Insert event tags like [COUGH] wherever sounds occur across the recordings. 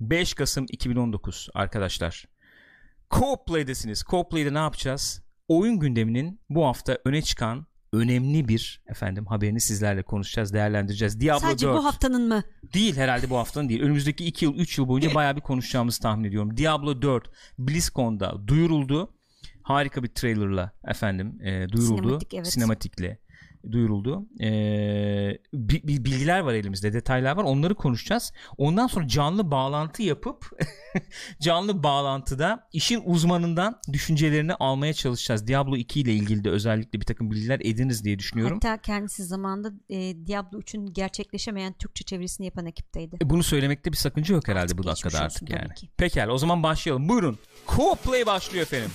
5 Kasım 2019 arkadaşlar. Co-Play'desiniz. Co-Play'de ne yapacağız? Oyun gündeminin bu hafta öne çıkan önemli bir efendim haberini sizlerle konuşacağız, değerlendireceğiz. Diablo Sadece 4 bu haftanın mı? değil herhalde bu haftanın değil. Önümüzdeki 2 yıl, 3 yıl boyunca bayağı bir konuşacağımızı tahmin ediyorum. Diablo 4 BlizzCon'da duyuruldu. Harika bir trailerla efendim e, duyuruldu. Sinematik, evet. Sinematikle duyuruldu. E, bi- bilgiler var elimizde, detaylar var. Onları konuşacağız. Ondan sonra canlı bağlantı yapıp [LAUGHS] canlı bağlantıda işin uzmanından düşüncelerini almaya çalışacağız. Diablo 2 ile ilgili de özellikle bir takım bilgiler ediniz diye düşünüyorum. Hatta kendisi zamanında e, Diablo 3'ün gerçekleşemeyen Türkçe çevirisini yapan ekipteydi. E, Bunu söylemekte bir sakınca yok herhalde Artık bu dakikada artık yani. Pekala o zaman başlayalım. Buyurun. Co-play başlıyor efendim.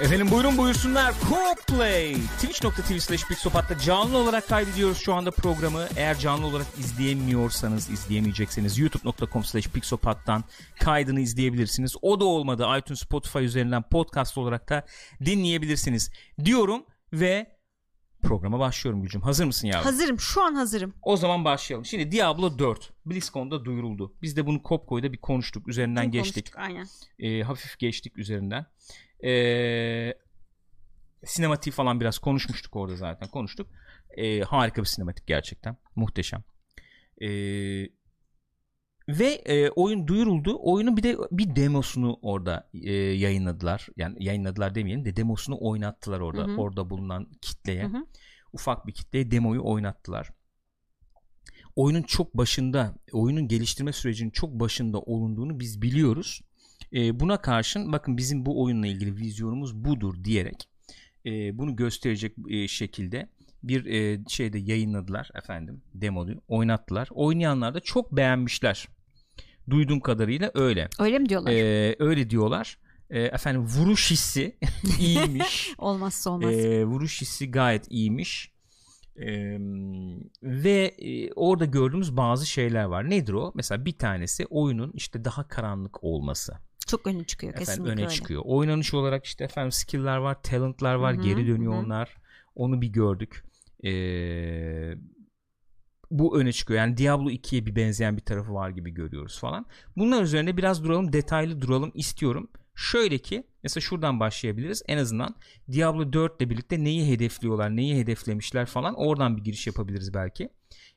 Efendim buyurun buyursunlar Co-Play Twitch.tv slash Pixopat'ta canlı olarak kaydediyoruz şu anda programı Eğer canlı olarak izleyemiyorsanız izleyemeyecekseniz youtube.com slash Pixopat'tan kaydını izleyebilirsiniz O da olmadı iTunes Spotify üzerinden podcast olarak da dinleyebilirsiniz Diyorum ve programa başlıyorum Gülcüm hazır mısın yavrum? Hazırım şu an hazırım. O zaman başlayalım. Şimdi Diablo 4 BlizzCon'da duyuruldu. Biz de bunu Kopko'yda bir konuştuk. Üzerinden Dün geçtik. konuştuk, Aynen. E, hafif geçtik üzerinden. E, sinematik falan biraz konuşmuştuk orada zaten. Konuştuk. E, harika bir sinematik gerçekten. Muhteşem. E, ve e, oyun duyuruldu. Oyunun bir de bir demosunu orada e, yayınladılar. Yani yayınladılar demeyelim de demosunu oynattılar orada. Hı hı. Orada bulunan kitleye. Hı hı. Ufak bir kitleye demoyu oynattılar. Oyunun çok başında, oyunun geliştirme sürecinin çok başında olunduğunu biz biliyoruz. E, buna karşın bakın bizim bu oyunla ilgili vizyonumuz budur diyerek e, bunu gösterecek e, şekilde bir e, şeyde yayınladılar efendim demoyu oynattılar. Oynayanlar da çok beğenmişler. Duyduğum kadarıyla öyle. Öyle mi diyorlar? E, öyle diyorlar. E, efendim vuruş hissi [LAUGHS] iyiymiş. Olmazsa olmaz. E, vuruş hissi gayet iyiymiş. E, ve e, orada gördüğümüz bazı şeyler var. Nedir o? Mesela bir tanesi oyunun işte daha karanlık olması. Çok öne çıkıyor Efendim kesinlikle öne öyle. çıkıyor. Oynanış olarak işte efendim skill'ler var, talent'lar var, Hı hı, geri dönüyor hı onlar. Onu bir gördük. Ee, bu öne çıkıyor. Yani Diablo 2'ye bir benzeyen bir tarafı var gibi görüyoruz falan. Bunlar üzerine biraz duralım, detaylı duralım istiyorum. Şöyle ki mesela şuradan başlayabiliriz. En azından Diablo 4 ile birlikte neyi hedefliyorlar, neyi hedeflemişler falan oradan bir giriş yapabiliriz belki.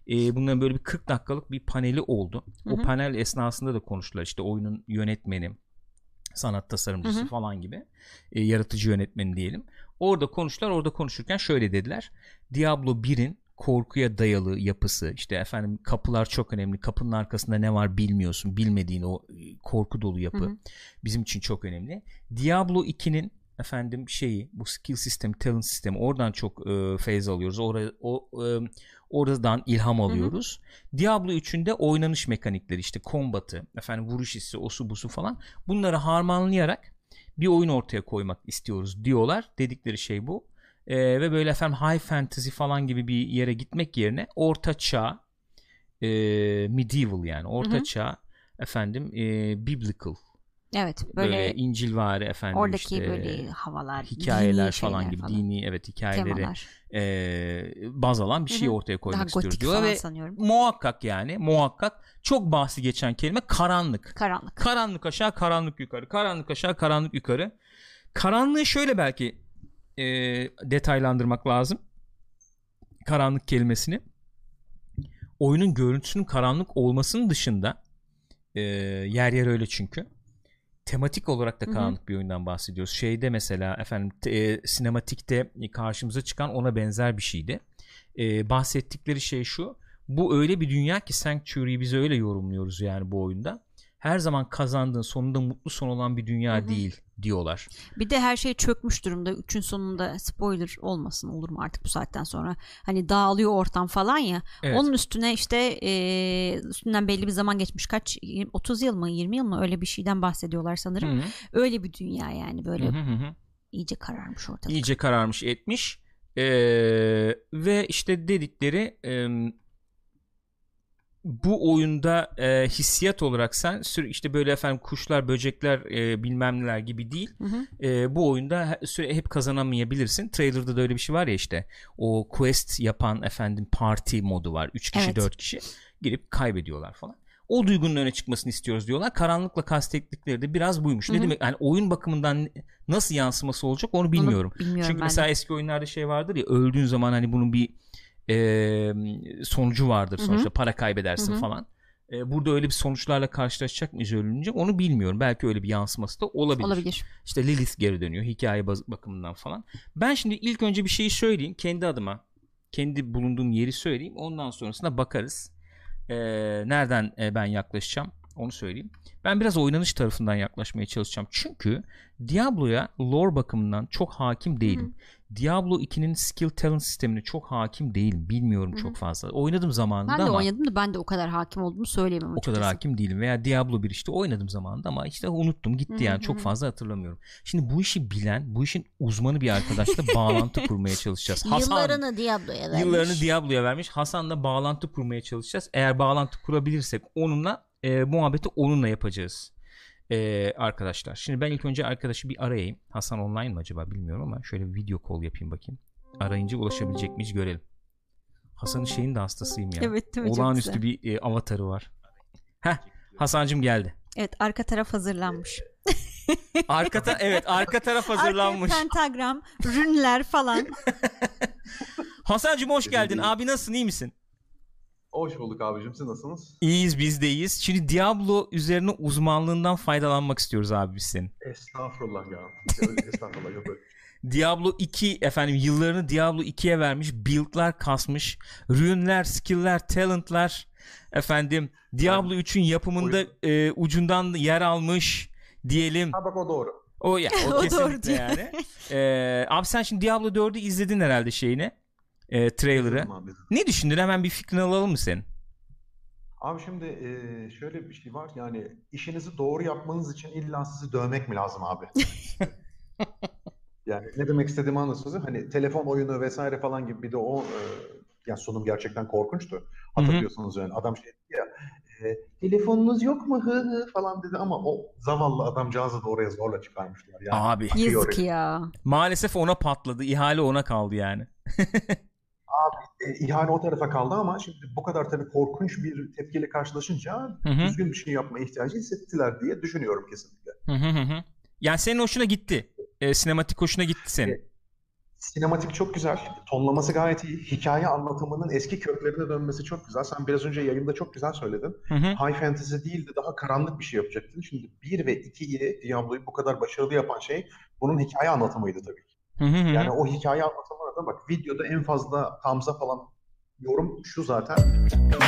Ee, bunların böyle bir 40 dakikalık bir paneli oldu. O Hı hı. panel esnasında da konuştular. İşte oyunun yönetmeni, sanat tasarımcısı Hı hı. falan gibi e, yaratıcı yönetmeni diyelim. Orada konuştular. Orada konuşurken şöyle dediler. Diablo 1'in korkuya dayalı yapısı işte efendim kapılar çok önemli. Kapının arkasında ne var bilmiyorsun. Bilmediğin o e, korku dolu yapı Hı hı. bizim için çok önemli. Diablo 2'nin efendim şeyi bu skill sistemi, talent sistemi oradan çok e, feyz alıyoruz. Orada o e, oradan ilham alıyoruz. Diablo 3'ün de oynanış mekanikleri işte kombatı, efendim vuruş hissi, osu busu falan bunları harmanlayarak bir oyun ortaya koymak istiyoruz diyorlar. Dedikleri şey bu. Ee, ve böyle efendim high fantasy falan gibi bir yere gitmek yerine orta çağ e, medieval yani orta Hı hı. çağ efendim e, biblical Evet böyle, böyle, incilvari efendim oradaki işte böyle havalar, hikayeler falan gibi falan, dini evet hikayeleri temalar. e, baz alan bir şey ortaya Daha koymak istiyoruz gotik diyorlar ve sanıyorum. muhakkak yani muhakkak çok bahsi geçen kelime karanlık. Karanlık. Karanlık aşağı karanlık yukarı karanlık aşağı karanlık yukarı. Karanlığı şöyle belki e, detaylandırmak lazım. Karanlık kelimesini. Oyunun görüntüsünün karanlık olmasının dışında e, yer yer öyle çünkü. Tematik olarak da karanlık bir oyundan bahsediyoruz. Şeyde mesela efendim e, sinematikte karşımıza çıkan ona benzer bir şeydi. E, bahsettikleri şey şu. Bu öyle bir dünya ki Sanctuary'i biz öyle yorumluyoruz yani bu oyunda. Her zaman kazandığın sonunda mutlu son olan bir dünya Hı hı. değil diyorlar. Bir de her şey çökmüş durumda. Üçün sonunda spoiler olmasın olur mu artık bu saatten sonra. Hani dağılıyor ortam falan ya. Evet. Onun üstüne işte e, üstünden belli bir zaman geçmiş. Kaç? 30 yıl mı 20 yıl mı öyle bir şeyden bahsediyorlar sanırım. Hı hı. Öyle bir dünya yani böyle Hı hı hı hı. iyice kararmış ortalık. iyice kararmış etmiş Ee, ve işte dedikleri em, bu oyunda e, hissiyat olarak sen sür işte böyle efendim kuşlar böcekler e, bilmem neler gibi değil. Hı hı. e, bu oyunda süre hep kazanamayabilirsin. Trailer'da da öyle bir şey var ya işte o quest yapan efendim party modu var. 3 kişi Evet. 4 kişi girip kaybediyorlar falan. O duygunun öne çıkmasını istiyoruz diyorlar. Karanlıkla kastettikleri de biraz buymuş. Hı ne demek? Yani oyun bakımından nasıl yansıması olacak onu bilmiyorum Onu bilmiyorum. çünkü ben mesela de. eski oyunlarda şey vardır ya öldüğün zaman hani bunun bir e, sonucu vardır sonuçta para kaybedersin Hı hı. falan. E, burada öyle bir sonuçlarla karşılaşacak mıyız ölünce onu bilmiyorum. Belki öyle bir yansıması da olabilir. Olabilir. İşte Lilith geri dönüyor hikaye bakımından falan. Ben şimdi ilk önce bir şeyi söyleyeyim kendi adıma. Kendi bulunduğum yeri söyleyeyim. Ondan sonrasında bakarız. E, nereden e, ben yaklaşacağım onu söyleyeyim. Ben biraz oynanış tarafından yaklaşmaya çalışacağım. Çünkü Diablo'ya lore bakımından çok hakim değilim. Diablo 2'nin skill talent sistemine çok hakim değilim. Bilmiyorum Hı hı. çok fazla. Oynadım zamanında Ben de ama oynadım da ben de o kadar hakim olduğumu söyleyemem o açıkçası. kadar hakim değilim. Veya Diablo 1 işte oynadım zamanında ama işte unuttum gitti Hı hı yani çok fazla hatırlamıyorum. Şimdi bu işi bilen, bu işin uzmanı bir arkadaşla [LAUGHS] bağlantı kurmaya çalışacağız. Hasan Yıllarını Diablo'ya vermiş. yıllarını Diablo'ya vermiş. Hasan'la bağlantı kurmaya çalışacağız. Eğer bağlantı kurabilirsek onunla e, muhabbeti onunla yapacağız. E, arkadaşlar. Şimdi ben ilk önce arkadaşı bir arayayım. Hasan online mı acaba bilmiyorum ama şöyle bir video call yapayım bakayım. Arayınca ulaşabilecek miyiz görelim. Hasan'ın şeyin de hastasıyım ya. Evet değil mi? Çok Olağanüstü güzel. bir e, avatarı var. Heh Hasan'cım geldi. Evet arka taraf hazırlanmış. [LAUGHS] Arka ta- evet arka taraf hazırlanmış. Arkaya pentagram, rünler falan. [LAUGHS] Hasan'cım hoş geldin. Abi nasılsın iyi misin? Hoş bulduk abicim. Siz nasılsınız? İyiyiz biz de iyiyiz. Şimdi Diablo üzerine uzmanlığından faydalanmak istiyoruz abi biz senin. Estağfurullah ya. Estağfurullah yok öyle. [LAUGHS] Diablo 2 efendim yıllarını Diablo 2'ye vermiş. Build'lar kasmış. Rünler, skill'ler, talent'lar efendim Diablo 3'ün yapımında e, ucundan yer almış diyelim. Ha bak o doğru. O ya [LAUGHS] o, O doğru kesinlikle diyor. yani. Ee, abi sen şimdi Diablo 4'ü izledin herhalde şeyini. E, trailer'ı. Ne düşündün? Hemen bir fikrini alalım mı senin? Abi şimdi e, şöyle bir şey var. Yani işinizi doğru yapmanız için illa sizi dövmek mi lazım abi? [LAUGHS] Yani ne demek istediğimi anlıyorsunuz. Hani telefon oyunu vesaire falan gibi bir de o e, ya sonum gerçekten korkunçtu. Hatırlıyorsunuz yani adam şey dedi ya e, telefonunuz yok mu hı hı falan dedi ama o zavallı adamcağızı da oraya zorla çıkarmışlar. Yani Abi Yazık ya. maalesef ona patladı. İhale ona kaldı yani. [LAUGHS] e, ihale o tarafa kaldı ama şimdi bu kadar tabii korkunç bir tepkiyle karşılaşınca Hı hı. düzgün bir şey yapma ihtiyacı hissettiler diye düşünüyorum kesinlikle. Hı hı hı. Yani senin hoşuna gitti. E, sinematik hoşuna gitti senin. Sinematik çok güzel, tonlaması gayet iyi, hikaye anlatımının eski köklerine dönmesi çok güzel. Sen biraz önce yayında çok güzel söyledin. Hı hı. High fantasy değil de daha karanlık bir şey yapacaktın. Şimdi 1 ve 2'yi Diablo'yu bu kadar başarılı yapan şey bunun hikaye anlatımıydı tabii ki. Hı hı hı. Yani o hikaye anlatımına da bak videoda en fazla Hamza falan yorum şu zaten.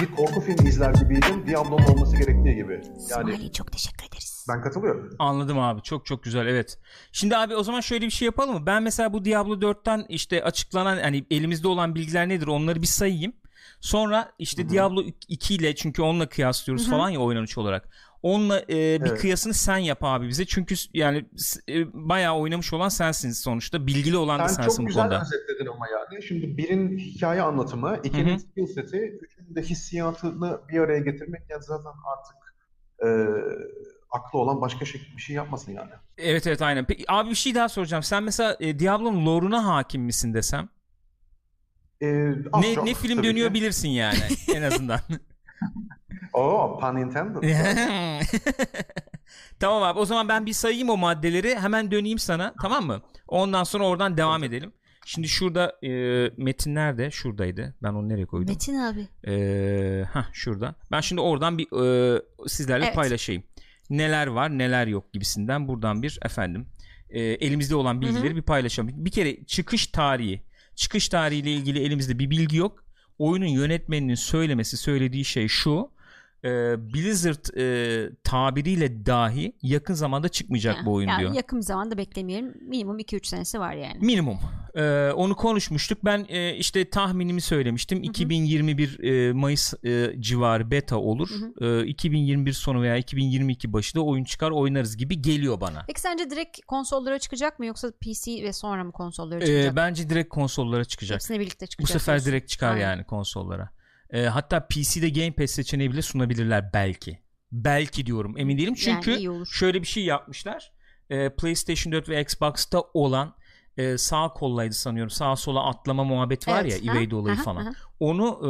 Bir korku filmi izler gibiydim. Diablo'nun olması gerektiği gibi. Yani İsmail'e çok teşekkür ederiz. ben katılıyorum. Anladım abi. Çok çok güzel. Evet. Şimdi abi o zaman şöyle bir şey yapalım mı? Ben mesela bu Diablo 4'ten işte açıklanan hani elimizde olan bilgiler nedir? Onları bir sayayım. Sonra işte. Diablo 2 ile çünkü onunla kıyaslıyoruz falan ya oynanış olarak. Onunla e, bir Evet. kıyasını sen yap abi bize. Çünkü yani e, bayağı oynamış olan sensin sonuçta. Bilgili olan da Sen sensin çok bu güzel konuda. özetledin ama yani. Şimdi birin hikaye anlatımı, ikinin hı. skill seti, üçünün de hissiyatını bir araya getirmek yani zaten artık e, aklı olan başka şey, bir şey yapmasın yani. Evet evet aynen. Peki abi bir şey daha soracağım. Sen mesela e, Diablo'nun lore'una hakim misin desem? E, Ne, çok ne film dönüyor ki. bilirsin yani en azından. [LAUGHS] [LAUGHS] Oo, pun intended. [LAUGHS] tamam abi o zaman ben bir sayayım o maddeleri hemen döneyim sana tamam mı? Ondan sonra oradan devam edelim. Şimdi şurada e, Metin nerede? Şuradaydı. Ben onu nereye koydum? Metin abi. E, hah şurada. Ben şimdi oradan bir e, sizlerle Evet. paylaşayım. Neler var neler yok gibisinden buradan bir efendim e, elimizde olan bilgileri bir paylaşalım. Bir kere çıkış tarihi. Çıkış tarihiyle ilgili elimizde bir bilgi yok. Oyunun yönetmeninin söylemesi söylediği şey şu. E, Blizzard e, tabiriyle dahi yakın zamanda çıkmayacak Yani- bu oyun yani diyor. Yakın bir zamanda beklemeyelim. Minimum 2-3 senesi var yani. Minimum. Ee, onu konuşmuştuk. Ben e, işte tahminimi söylemiştim. 2021 e, Mayıs e, civarı beta olur. E, 2021 sonu veya 2022 başı da oyun çıkar oynarız gibi geliyor bana. Peki sence direkt konsollara çıkacak mı yoksa PC ve sonra mı konsollara Ee, çıkacak? bence direkt konsollara çıkacak. Hepsine birlikte Bu çıkacak. sefer diyorsun. direkt çıkar Aynen. yani konsollara. E, hatta PC'de Game Pass seçeneği bile sunabilirler belki. Belki diyorum emin değilim. Çünkü Yani şöyle bir şey yapmışlar. E, PlayStation 4 ve Xbox'ta olan e, sağ kollaydı sanıyorum. Sağa sola atlama muhabbet var Evet, ya ha, evade olayı falan. Onu e,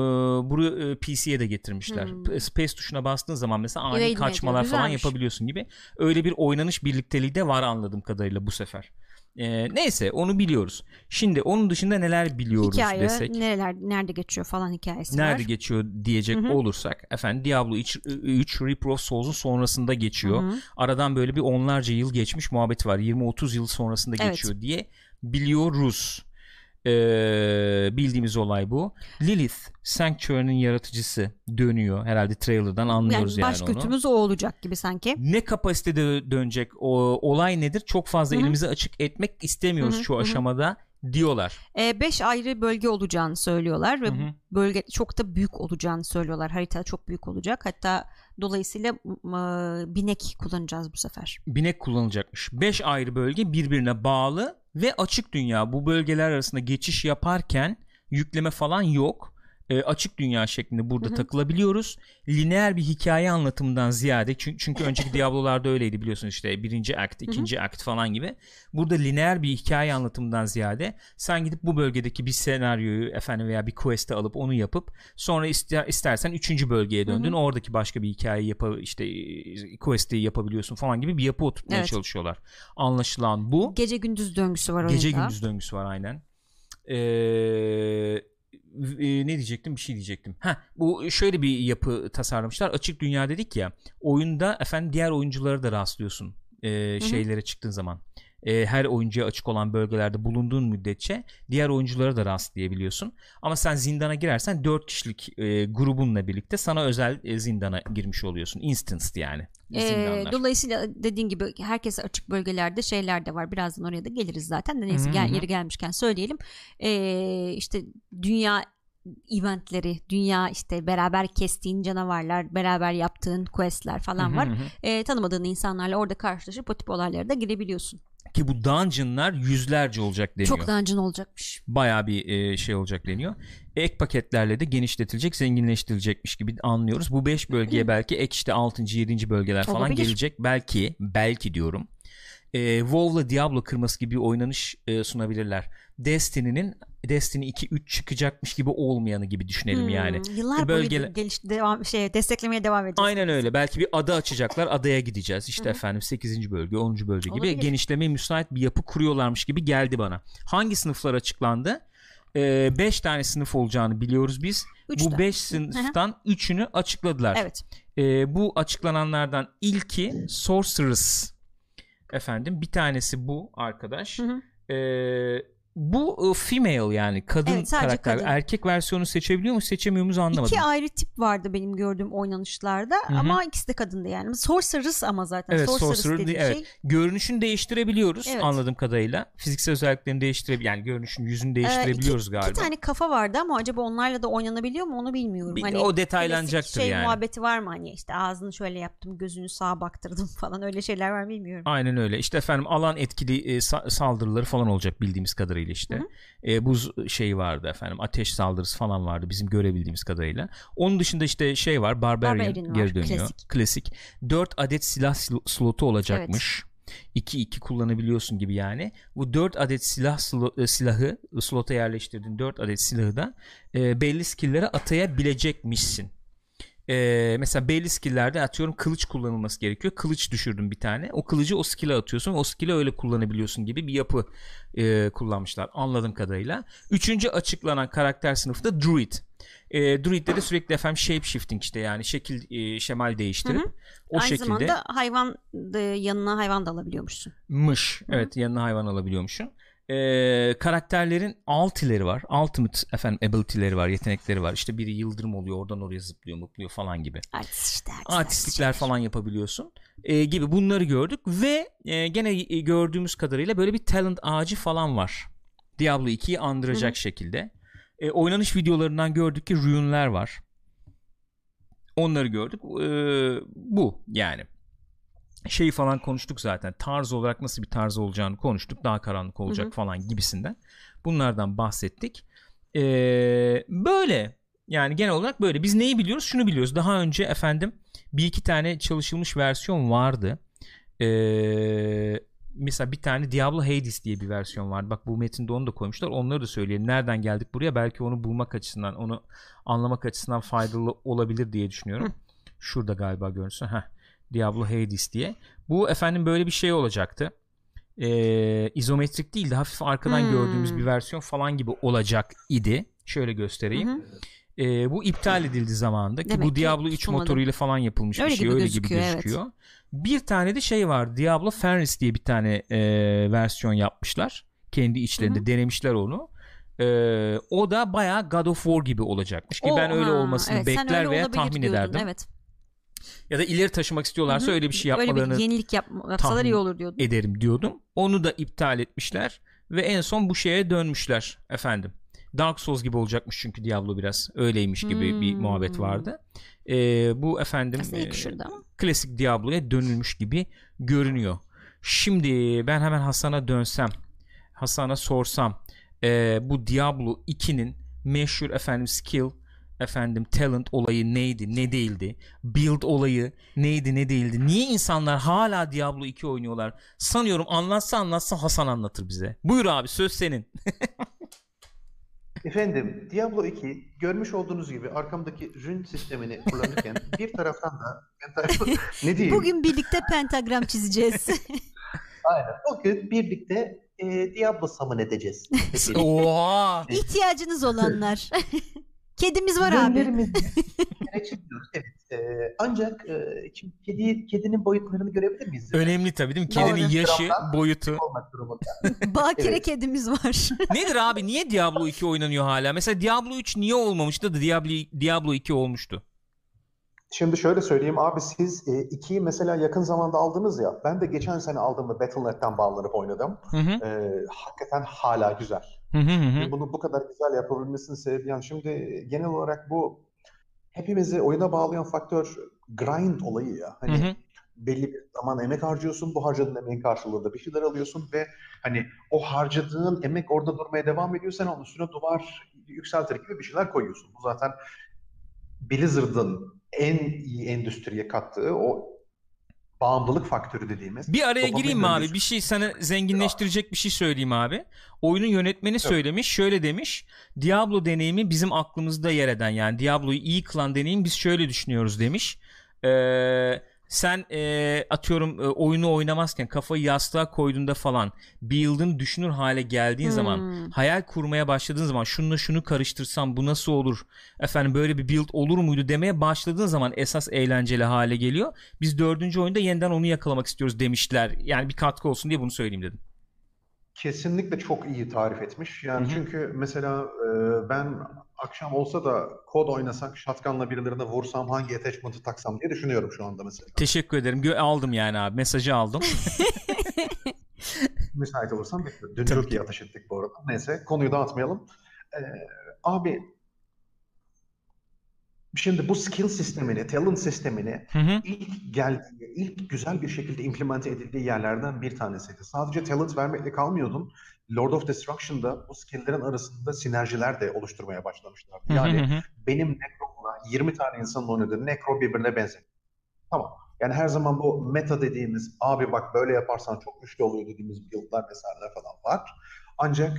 buraya e, PC'ye de getirmişler. Hmm. Space tuşuna bastığın zaman mesela ani Evade kaçmalar ediyor? falan yapabiliyorsun gibi. Öyle bir oynanış birlikteliği de var anladığım kadarıyla bu sefer. E, neyse onu biliyoruz. Şimdi onun dışında neler biliyoruz Hikaye desek. nereler nerede geçiyor falan hikayesi Nerede var. geçiyor diyecek Hı hı. olursak efendim Diablo 3, 3 Reaper of Souls'un sonrasında geçiyor. Hı hı. Aradan böyle bir onlarca yıl geçmiş muhabbet var. 20-30 yıl sonrasında Evet. geçiyor diye biliyoruz. Ee, bildiğimiz olay bu. Lilith Sanctuary'nin yaratıcısı dönüyor. Herhalde trailer'dan anlıyoruz Yani yani, baş onu. götümüz o olacak gibi sanki. Ne kapasitede dönecek o olay nedir? Çok fazla Hı hı. elimizi açık etmek istemiyoruz Hı hı, şu hı hı. aşamada diyorlar. E, beş ayrı bölge olacağını söylüyorlar ve Hı hı. bölge çok da büyük olacağını söylüyorlar. Harita çok büyük olacak. Hatta dolayısıyla m- binek kullanacağız bu sefer. binek kullanılacakmış. 5 ayrı bölge birbirine bağlı ve açık dünya. Bu bölgeler arasında geçiş yaparken yükleme falan yok. E, açık dünya şeklinde burada Hı hı. takılabiliyoruz. Lineer bir hikaye anlatımından ziyade çünkü, çünkü önceki [LAUGHS] Diablo'larda öyleydi biliyorsunuz işte birinci akt, ikinci akt falan gibi. Burada lineer bir hikaye anlatımından ziyade sen gidip bu bölgedeki bir senaryoyu efendim veya bir quest'i alıp onu yapıp sonra ister, istersen üçüncü bölgeye döndün. Hı Oradaki başka bir hikaye yapa işte quest'i yapabiliyorsun falan gibi bir yapı oturtmaya Evet. çalışıyorlar. Anlaşılan bu. Gece gündüz döngüsü var Gece oyunda. gündüz döngüsü var aynen. Ee, e, ne diyecektim bir şey diyecektim. Ha bu şöyle bir yapı tasarlamışlar. Açık dünya dedik ya. Oyunda efendim diğer oyunculara da rastlıyorsun. e, şeylere çıktığın zaman. E, her oyuncuya açık olan bölgelerde bulunduğun müddetçe diğer oyunculara da rastlayabiliyorsun. Ama sen zindana girersen 4 kişilik e, grubunla birlikte sana özel e, zindana girmiş oluyorsun. Instanced yani. Zindanlar. dolayısıyla dediğin gibi herkese açık bölgelerde şeyler de var. Birazdan oraya da geliriz zaten. De neyse gel, yeri gelmişken söyleyelim. Ee, işte dünya eventleri, dünya işte beraber kestiğin canavarlar, beraber yaptığın questler falan var. Ee, tanımadığın insanlarla orada karşılaşıp o tip olaylara da girebiliyorsun. Ki bu dungeonlar yüzlerce olacak deniyor. Çok dungeon olacakmış. bayağı bir e, şey olacak deniyor. Ek paketlerle de genişletilecek, zenginleştirilecekmiş gibi anlıyoruz. Bu 5 bölgeye belki ek işte 6. 7. bölgeler falan Olabilir. gelecek. Belki, belki diyorum. E, WoW'la Diablo kırması gibi bir oynanış e, sunabilirler. Destiny'nin Destiny 2 3 çıkacakmış gibi olmayanı gibi düşünelim Hmm, yani. Yıllar Bölgeler- boyu geliş, devam, şey, desteklemeye devam edeceğiz. Aynen öyle. Belki bir ada açacaklar. Adaya gideceğiz. İşte efendim 8. bölge, 10. bölge gibi Olabilir. genişlemeye müsait bir yapı kuruyorlarmış gibi geldi bana. Hangi sınıflar açıklandı? 5 tane sınıf olacağını biliyoruz biz. Üç bu tane. 5 sınıftan 3'ünü açıkladılar. Evet. Ee, bu açıklananlardan ilki Sorceress. Efendim bir tanesi bu arkadaş. Hı hı. Ee, bu e, female yani kadın Evet, karakter. kadın. Erkek versiyonu seçebiliyor mu seçemiyor muyuz anlamadım. İki ayrı tip vardı benim gördüğüm oynanışlarda hı. ama ikisi de kadındı yani. Sorceress ama zaten. Evet, Sorceress Sorcerer dediği değil, evet. şey. Görünüşünü değiştirebiliyoruz Evet. anladığım kadarıyla. Fiziksel özelliklerini değiştirebiliyoruz. Yani görünüşün yüzünü değiştirebiliyoruz Ee, galiba. İki tane kafa vardı ama acaba onlarla da oynanabiliyor mu onu bilmiyorum. Bir- hani o detaylanacaktır şey yani. muhabbeti var mı hani işte ağzını şöyle yaptım gözünü sağa baktırdım [LAUGHS] falan öyle şeyler var mı bilmiyorum. Aynen öyle. İşte efendim alan etkili e, sa- saldırıları falan olacak bildiğimiz kadarıyla işte. E, buz şeyi vardı efendim. Ateş saldırısı falan vardı bizim görebildiğimiz kadarıyla. Onun dışında işte şey var. Barbarian, Barbarian var, geri dönüyor. klasik. Klasik. 4 adet silah sl- slotu olacakmış. 2-2 kullanabiliyorsun gibi yani. Bu 4 adet silah e, silahı slota yerleştirdiğin 4 adet silahı da e, belli skill'lere atayabilecekmişsin. Ee, mesela belli skill'lerde atıyorum kılıç kullanılması gerekiyor. Kılıç düşürdün bir tane. O kılıcı o skill'e atıyorsun. O skill'i öyle kullanabiliyorsun gibi bir yapı e, kullanmışlar anladığım kadarıyla. Üçüncü açıklanan karakter sınıfı da Druid. E, Druid'de de sürekli efendim shape shifting işte yani şekil e, şemal değiştirip Hı hı. o Aynı şekilde zamanda hayvan da yanına hayvan da alabiliyormuşsun. mış. Evet yanına hayvan alabiliyormuşsun. Ee, karakterlerin ultileri var. Ultimate efendim ability'leri var, yetenekleri var. İşte biri yıldırım oluyor, oradan oraya zıplıyor, mutluyor falan gibi. Artist işte. artist, Artistlikler artist. falan yapabiliyorsun. Ee, gibi bunları gördük ve e, gene e, gördüğümüz kadarıyla böyle bir talent ağacı falan var. Diablo 2'yi andıracak Hı hı. şekilde. E, oynanış videolarından gördük ki rune'ler var. Onları gördük. Ee, bu yani şeyi falan konuştuk zaten. Tarz olarak nasıl bir tarz olacağını konuştuk. Daha karanlık olacak Hı hı. falan gibisinden. Bunlardan bahsettik. Ee, böyle Yani genel olarak böyle. Biz neyi biliyoruz? Şunu biliyoruz. Daha önce efendim bir iki tane çalışılmış versiyon vardı. Ee, mesela bir tane Diablo Hades diye bir versiyon vardı. Bak bu metinde onu da koymuşlar. Onları da söyleyelim. Nereden geldik buraya? Belki onu bulmak açısından, onu anlamak açısından faydalı olabilir diye düşünüyorum. Hı. Şurada galiba görünsün. Heh. Diablo Hades diye. Bu efendim böyle bir şey olacaktı. Ee, izometrik değil de hafif arkadan hmm. gördüğümüz bir versiyon falan gibi olacak idi. Şöyle göstereyim. Hı E, bu iptal edildi zamanında ki Demek bu Diablo 3 sunmadım. motoruyla falan yapılmış öyle bir şey. Gibi öyle gözüküyor, gibi gözüküyor. Evet. Bir tane de şey var. Diablo Fenris diye bir tane e, versiyon yapmışlar. Kendi içlerinde Hı-hı. denemişler onu. E, o da bayağı God of War gibi olacakmış ki o, ben öyle ha, olmasını evet, bekler veya tahmin diyordun, ederdim. Evet. Ya da ileri taşımak istiyorlarsa Hı-hı. öyle bir şey yapmalarını öyle bir yenilik yap, yapsalar iyi olur diyordum. Ederim diyordum. Onu da iptal etmişler ve en son bu şeye dönmüşler efendim. Dark Souls gibi olacakmış çünkü Diablo biraz öyleymiş gibi hmm. bir muhabbet vardı. Ee, bu efendim e, klasik Diablo'ya dönülmüş gibi görünüyor. Şimdi ben hemen Hasan'a dönsem, Hasan'a sorsam e, bu Diablo 2'nin meşhur efendim skill efendim talent olayı neydi ne değildi build olayı neydi ne değildi niye insanlar hala Diablo 2 oynuyorlar sanıyorum anlatsa anlatsa Hasan anlatır bize buyur abi söz senin [LAUGHS] Efendim, Diablo 2 görmüş olduğunuz gibi arkamdaki rün sistemini kullanırken [LAUGHS] bir taraftan da [LAUGHS] ne diyeyim? Bugün birlikte pentagram çizeceğiz. Aynen. Bugün birlikte e, Diablo summon edeceğiz. Oha! İhtiyacınız olanlar. Kedimiz var abi. [LAUGHS] evet. E, ancak e, kedi kedinin boyutlarını görebilir miyiz? Önemli tabii değil mi? Kedinin yaşı, boyutu. [LAUGHS] Bakire evet. kedimiz var. [LAUGHS] Nedir abi? Niye Diablo 2 oynanıyor hala? Mesela Diablo 3 niye olmamıştı da Diablo, Diablo 2 olmuştu? Şimdi şöyle söyleyeyim abi siz 2'yi e, mesela yakın zamanda aldınız ya. Ben de geçen sene aldığımda Battle.net'ten bağlanıp oynadım. Hı hı. E, hakikaten hala güzel. Hı hı hı. Bunu bu kadar güzel yapabilmesinin sebebi yani şimdi genel olarak bu hepimizi oyuna bağlayan faktör grind olayı ya. Hani hı hı. belli bir zaman emek harcıyorsun. Bu harcadığın emeğin karşılığında bir şeyler alıyorsun ve hani o harcadığın emek orada durmaya devam ediyor. Sen onun üstüne duvar yükseltir gibi bir şeyler koyuyorsun. Bu zaten Blizzard'ın en iyi endüstriye kattığı o bağımlılık faktörü dediğimiz. Bir araya gireyim mi abi? Bir şey sana zenginleştirecek bir şey söyleyeyim abi. Oyunun yönetmeni evet. söylemiş. Şöyle demiş. Diablo deneyimi bizim aklımızda yer eden yani Diablo'yu iyi kılan deneyim biz şöyle düşünüyoruz demiş. Eee sen e, atıyorum e, oyunu oynamazken kafayı yastığa koyduğunda falan build'ın düşünür hale geldiğin hmm. zaman hayal kurmaya başladığın zaman şununla şunu karıştırsam bu nasıl olur efendim böyle bir build olur muydu demeye başladığın zaman esas eğlenceli hale geliyor. Biz dördüncü oyunda yeniden onu yakalamak istiyoruz demişler. Yani bir katkı olsun diye bunu söyleyeyim dedim. Kesinlikle çok iyi tarif etmiş. Yani Hı-hı. çünkü mesela e, ben akşam olsa da kod oynasak, shotgunla birilerine vursam hangi attachment'ı taksam diye düşünüyorum şu anda mesela. Teşekkür ederim. Gö- aldım yani abi. Mesajı aldım. [LAUGHS] Müsait olursam bekliyorum. Dün Tabii çok iyi ateş ettik bu arada. Neyse konuyu dağıtmayalım. Ee, abi Şimdi bu skill sistemini, talent sistemini hı hı. ilk geldiği, ilk güzel bir şekilde implemente edildiği yerlerden bir tanesiydi. Sadece talent vermekle kalmıyordun. Lord of Destruction'da bu skill'lerin arasında sinerjiler de oluşturmaya başlamışlardı. Yani benim Necro'mla 20 tane insanın oynadığı Necro birbirine benzer. Tamam. Yani her zaman bu meta dediğimiz abi bak böyle yaparsan çok güçlü oluyor dediğimiz build'lar vesaireler falan var. Ancak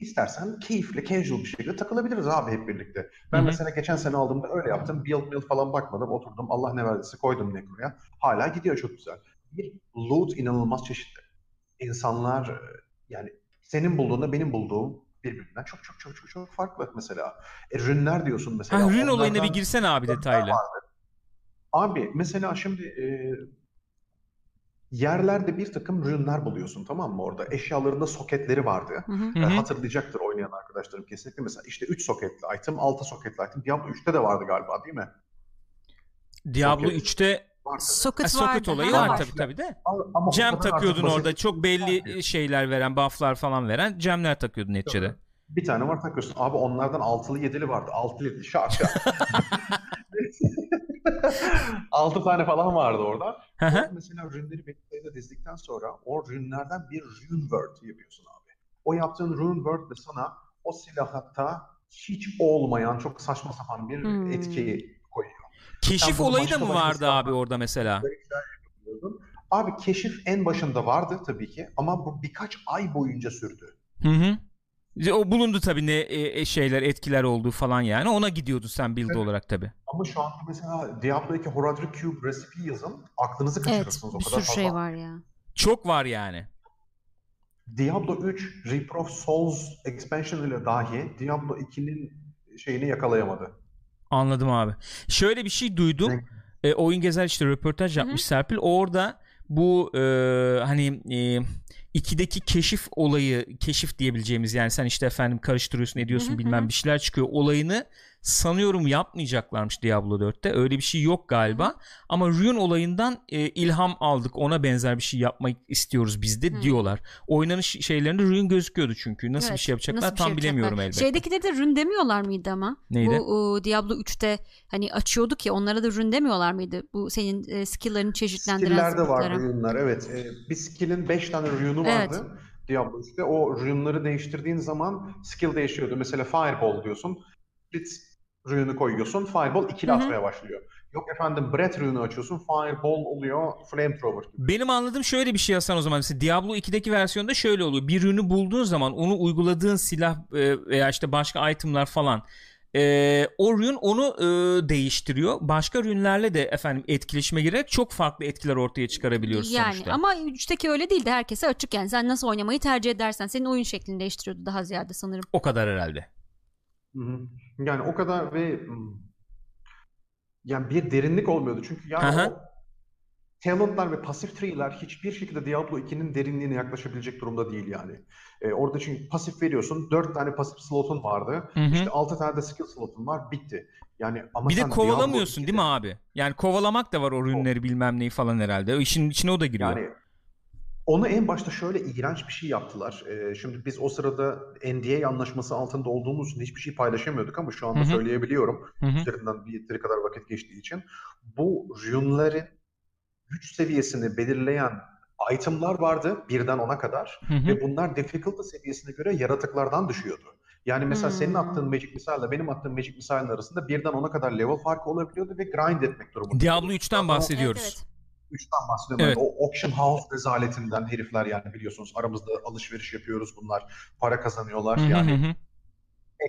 İstersen keyifli, casual bir şekilde takılabiliriz abi hep birlikte. Ben Hı-hı. mesela geçen sene aldığımda öyle yaptım. Build build falan bakmadım. Oturdum Allah ne verdiyse koydum Necro'ya. Hala gidiyor çok güzel. Bir loot inanılmaz çeşitli. İnsanlar e, yani senin bulduğunda benim bulduğum birbirinden çok çok çok çok çok farklı mesela. E, rünler diyorsun mesela. Ha, rün olayına bir girsen abi detaylı. Abi mesela şimdi e, yerlerde bir takım rünler buluyorsun tamam mı orada? Eşyalarında soketleri vardı. Hı hı. hatırlayacaktır oynayan arkadaşlarım kesinlikle. Mesela işte 3 soketli item, 6 soketli item. Diablo 3'te de vardı galiba değil mi? Diablo Soket. 3'te vardı. Soket, ha, soket olayı var tabii tabii de. Ama Cem takıyordun orada. Çok belli şeyler veren, bufflar falan veren cemler takıyordun neticede. Bir tane var takıyorsun. Abi onlardan altılı yedili vardı. Altılı yedili şak şak. 6 tane falan vardı orada. mesela rünleri belirtide dizdikten sonra o rünlerden bir rune word yapıyorsun abi. O yaptığın rune word de sana o silahta hiç olmayan çok saçma sapan bir hmm. etki koyuyor. Keşif olayı da mı vardı abi orada mesela? Abi keşif en başında vardı tabii ki ama bu birkaç ay boyunca sürdü. Hı hı. O bulundu tabii ne e, e, şeyler etkiler olduğu falan yani. Ona gidiyordu sen build evet. olarak tabii. Ama şu anda mesela Diablo 2 Horadric Cube recipe yazın. Aklınızı kaçırırsınız evet, o kadar fazla. şey var ya. Çok var yani. Diablo 3 Reaper of Souls expansion ile dahi Diablo 2'nin şeyini yakalayamadı. Anladım abi. Şöyle bir şey duydum. E, oyun gezer işte röportaj yapmış Hı-hı. Serpil. Orada bu e, hani e, ikideki keşif olayı keşif diyebileceğimiz yani sen işte efendim karıştırıyorsun ediyorsun Hı-hı. bilmem bir şeyler çıkıyor olayını sanıyorum yapmayacaklarmış Diablo 4'te. Öyle bir şey yok galiba. Hı. Ama Rune olayından e, ilham aldık. Ona benzer bir şey yapmak istiyoruz biz de Hı. diyorlar. Oynanış şeylerinde Rune gözüküyordu çünkü. Nasıl evet, bir şey yapacaklar tam şey bilemiyorum elbette. Şeydeki de Rune demiyorlar mıydı ama? Neydi? Bu o, Diablo 3'te hani açıyorduk ya onlara da Rune demiyorlar mıydı? Bu senin e, skill'lerini çeşitlendiren Skill'lerde var Rune'lar evet. E, bir skill'in 5 tane Rune'u vardı. Evet. Diablo 3'te o rune'ları değiştirdiğin zaman skill değişiyordu. Mesela Fireball diyorsun. Blitz rune'u koyuyorsun. Fireball ikili Hı-hı. atmaya başlıyor. Yok efendim Breath rune'u açıyorsun. Fireball oluyor Flamethrower gibi. Benim anladığım şöyle bir şey Hasan o zaman. Mesela Diablo 2'deki versiyonda şöyle oluyor. Bir rune'u bulduğun zaman onu uyguladığın silah e, veya işte başka itemlar falan e, o rune onu e, değiştiriyor. Başka rünlerle de efendim etkileşime girerek çok farklı etkiler ortaya çıkarabiliyoruz yani, sonuçta. Ama 3'teki öyle değildi. Herkese açık yani. Sen nasıl oynamayı tercih edersen senin oyun şeklini değiştiriyordu daha ziyade sanırım. O kadar herhalde. Hı hı. Yani o kadar ve yani bir derinlik olmuyordu. Çünkü yani Aha. o talentlar ve pasif tree'ler hiçbir şekilde Diablo 2'nin derinliğine yaklaşabilecek durumda değil yani. Ee, orada çünkü pasif veriyorsun. 4 tane pasif slotun vardı. Hı hı. İşte 6 tane de skill slotun var. Bitti. Yani ama bir de kovalamıyorsun değil mi abi? Yani kovalamak da var o ürünleri bilmem neyi falan herhalde. O işin içine o da giriyor. Yani onu en başta şöyle iğrenç bir şey yaptılar. Ee, şimdi biz o sırada NDA anlaşması altında olduğumuz için hiçbir şey paylaşamıyorduk ama şu anda Hı-hı. söyleyebiliyorum. Hı-hı. Üzerinden bir yeteri kadar vakit geçtiği için. Bu rune'lerin güç seviyesini belirleyen itemlar vardı birden ona kadar Hı-hı. ve bunlar difficulty seviyesine göre yaratıklardan düşüyordu. Yani mesela hmm. senin attığın Magic Missile ile benim attığım Magic Missile'ın arasında birden ona kadar level farkı olabiliyordu ve grind etmek durumunda. Diablo 3'ten bahsediyoruz. Evet, evet. 3'ten bahsediyorum. Evet. Yani o auction house rezaletinden herifler yani biliyorsunuz aramızda alışveriş yapıyoruz bunlar. Para kazanıyorlar yani.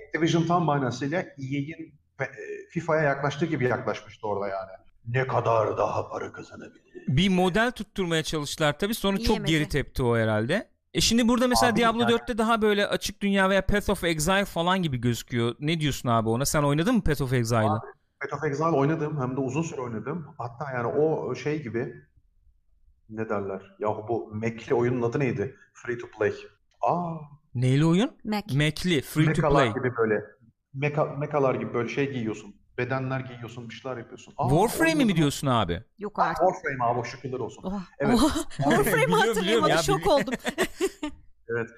Activision tam manasıyla EA'in e, FIFA'ya yaklaştığı gibi yaklaşmıştı orada yani. Ne kadar daha para kazanabilir? Bir model tutturmaya çalıştılar tabii sonra İyi çok geri tepti o herhalde. E şimdi burada mesela abi Diablo yani... 4'te daha böyle açık dünya veya Path of Exile falan gibi gözüküyor. Ne diyorsun abi ona? Sen oynadın mı Path of Exile'ı? Path of Exile oynadım hem de uzun süre oynadım. Hatta yani o şey gibi ne derler? Yahu bu Mac'li oyunun adı neydi? Free to play. Aa. Neyli oyun? Mac. Mac'li, free Mekalar to play. gibi böyle. Meka, mekalar gibi böyle şey giyiyorsun. Bedenler giyiyorsun, bir şeyler yapıyorsun. Aa, Warframe mi diyorsun abi? Yok artık. Warframe abi şükürler olsun. Oh. Evet. Oh. [LAUGHS] Warframe hatırlayamadım şok oldum. evet.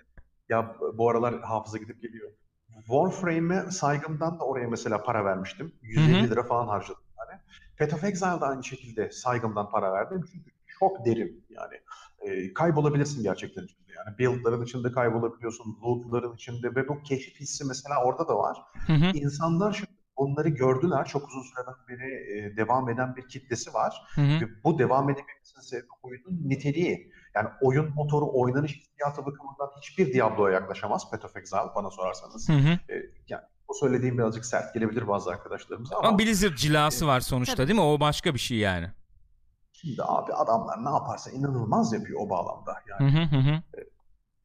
Ya bu aralar hafıza gidip geliyor. Warframe'e saygımdan da oraya mesela para vermiştim. 150 Hı-hı. lira falan harcadım yani. Path of Exile'da aynı şekilde saygımdan para verdim. Çünkü çok derin yani. E, kaybolabilirsin gerçekten içinde. Yani build'ların içinde kaybolabiliyorsun, loot'ların içinde ve bu keşif hissi mesela orada da var. Hı hı. İnsanlar şimdi onları gördüler. Çok uzun süreden beri e, devam eden bir kitlesi var. Hı hı. Ve bu devam edebilmesinin sebebi oyunun niteliği. Yani oyun motoru, oynanış hissiyatı bakımından hiçbir Diablo'ya yaklaşamaz Path of Exile bana sorarsanız. Hı hı. E, yani o söylediğim birazcık sert gelebilir bazı arkadaşlarımıza ama... Ama Blizzard cilası e, var sonuçta tabii. değil mi? O başka bir şey yani. Şimdi abi adamlar ne yaparsa inanılmaz yapıyor o bağlamda. Yani, hı hı hı. E,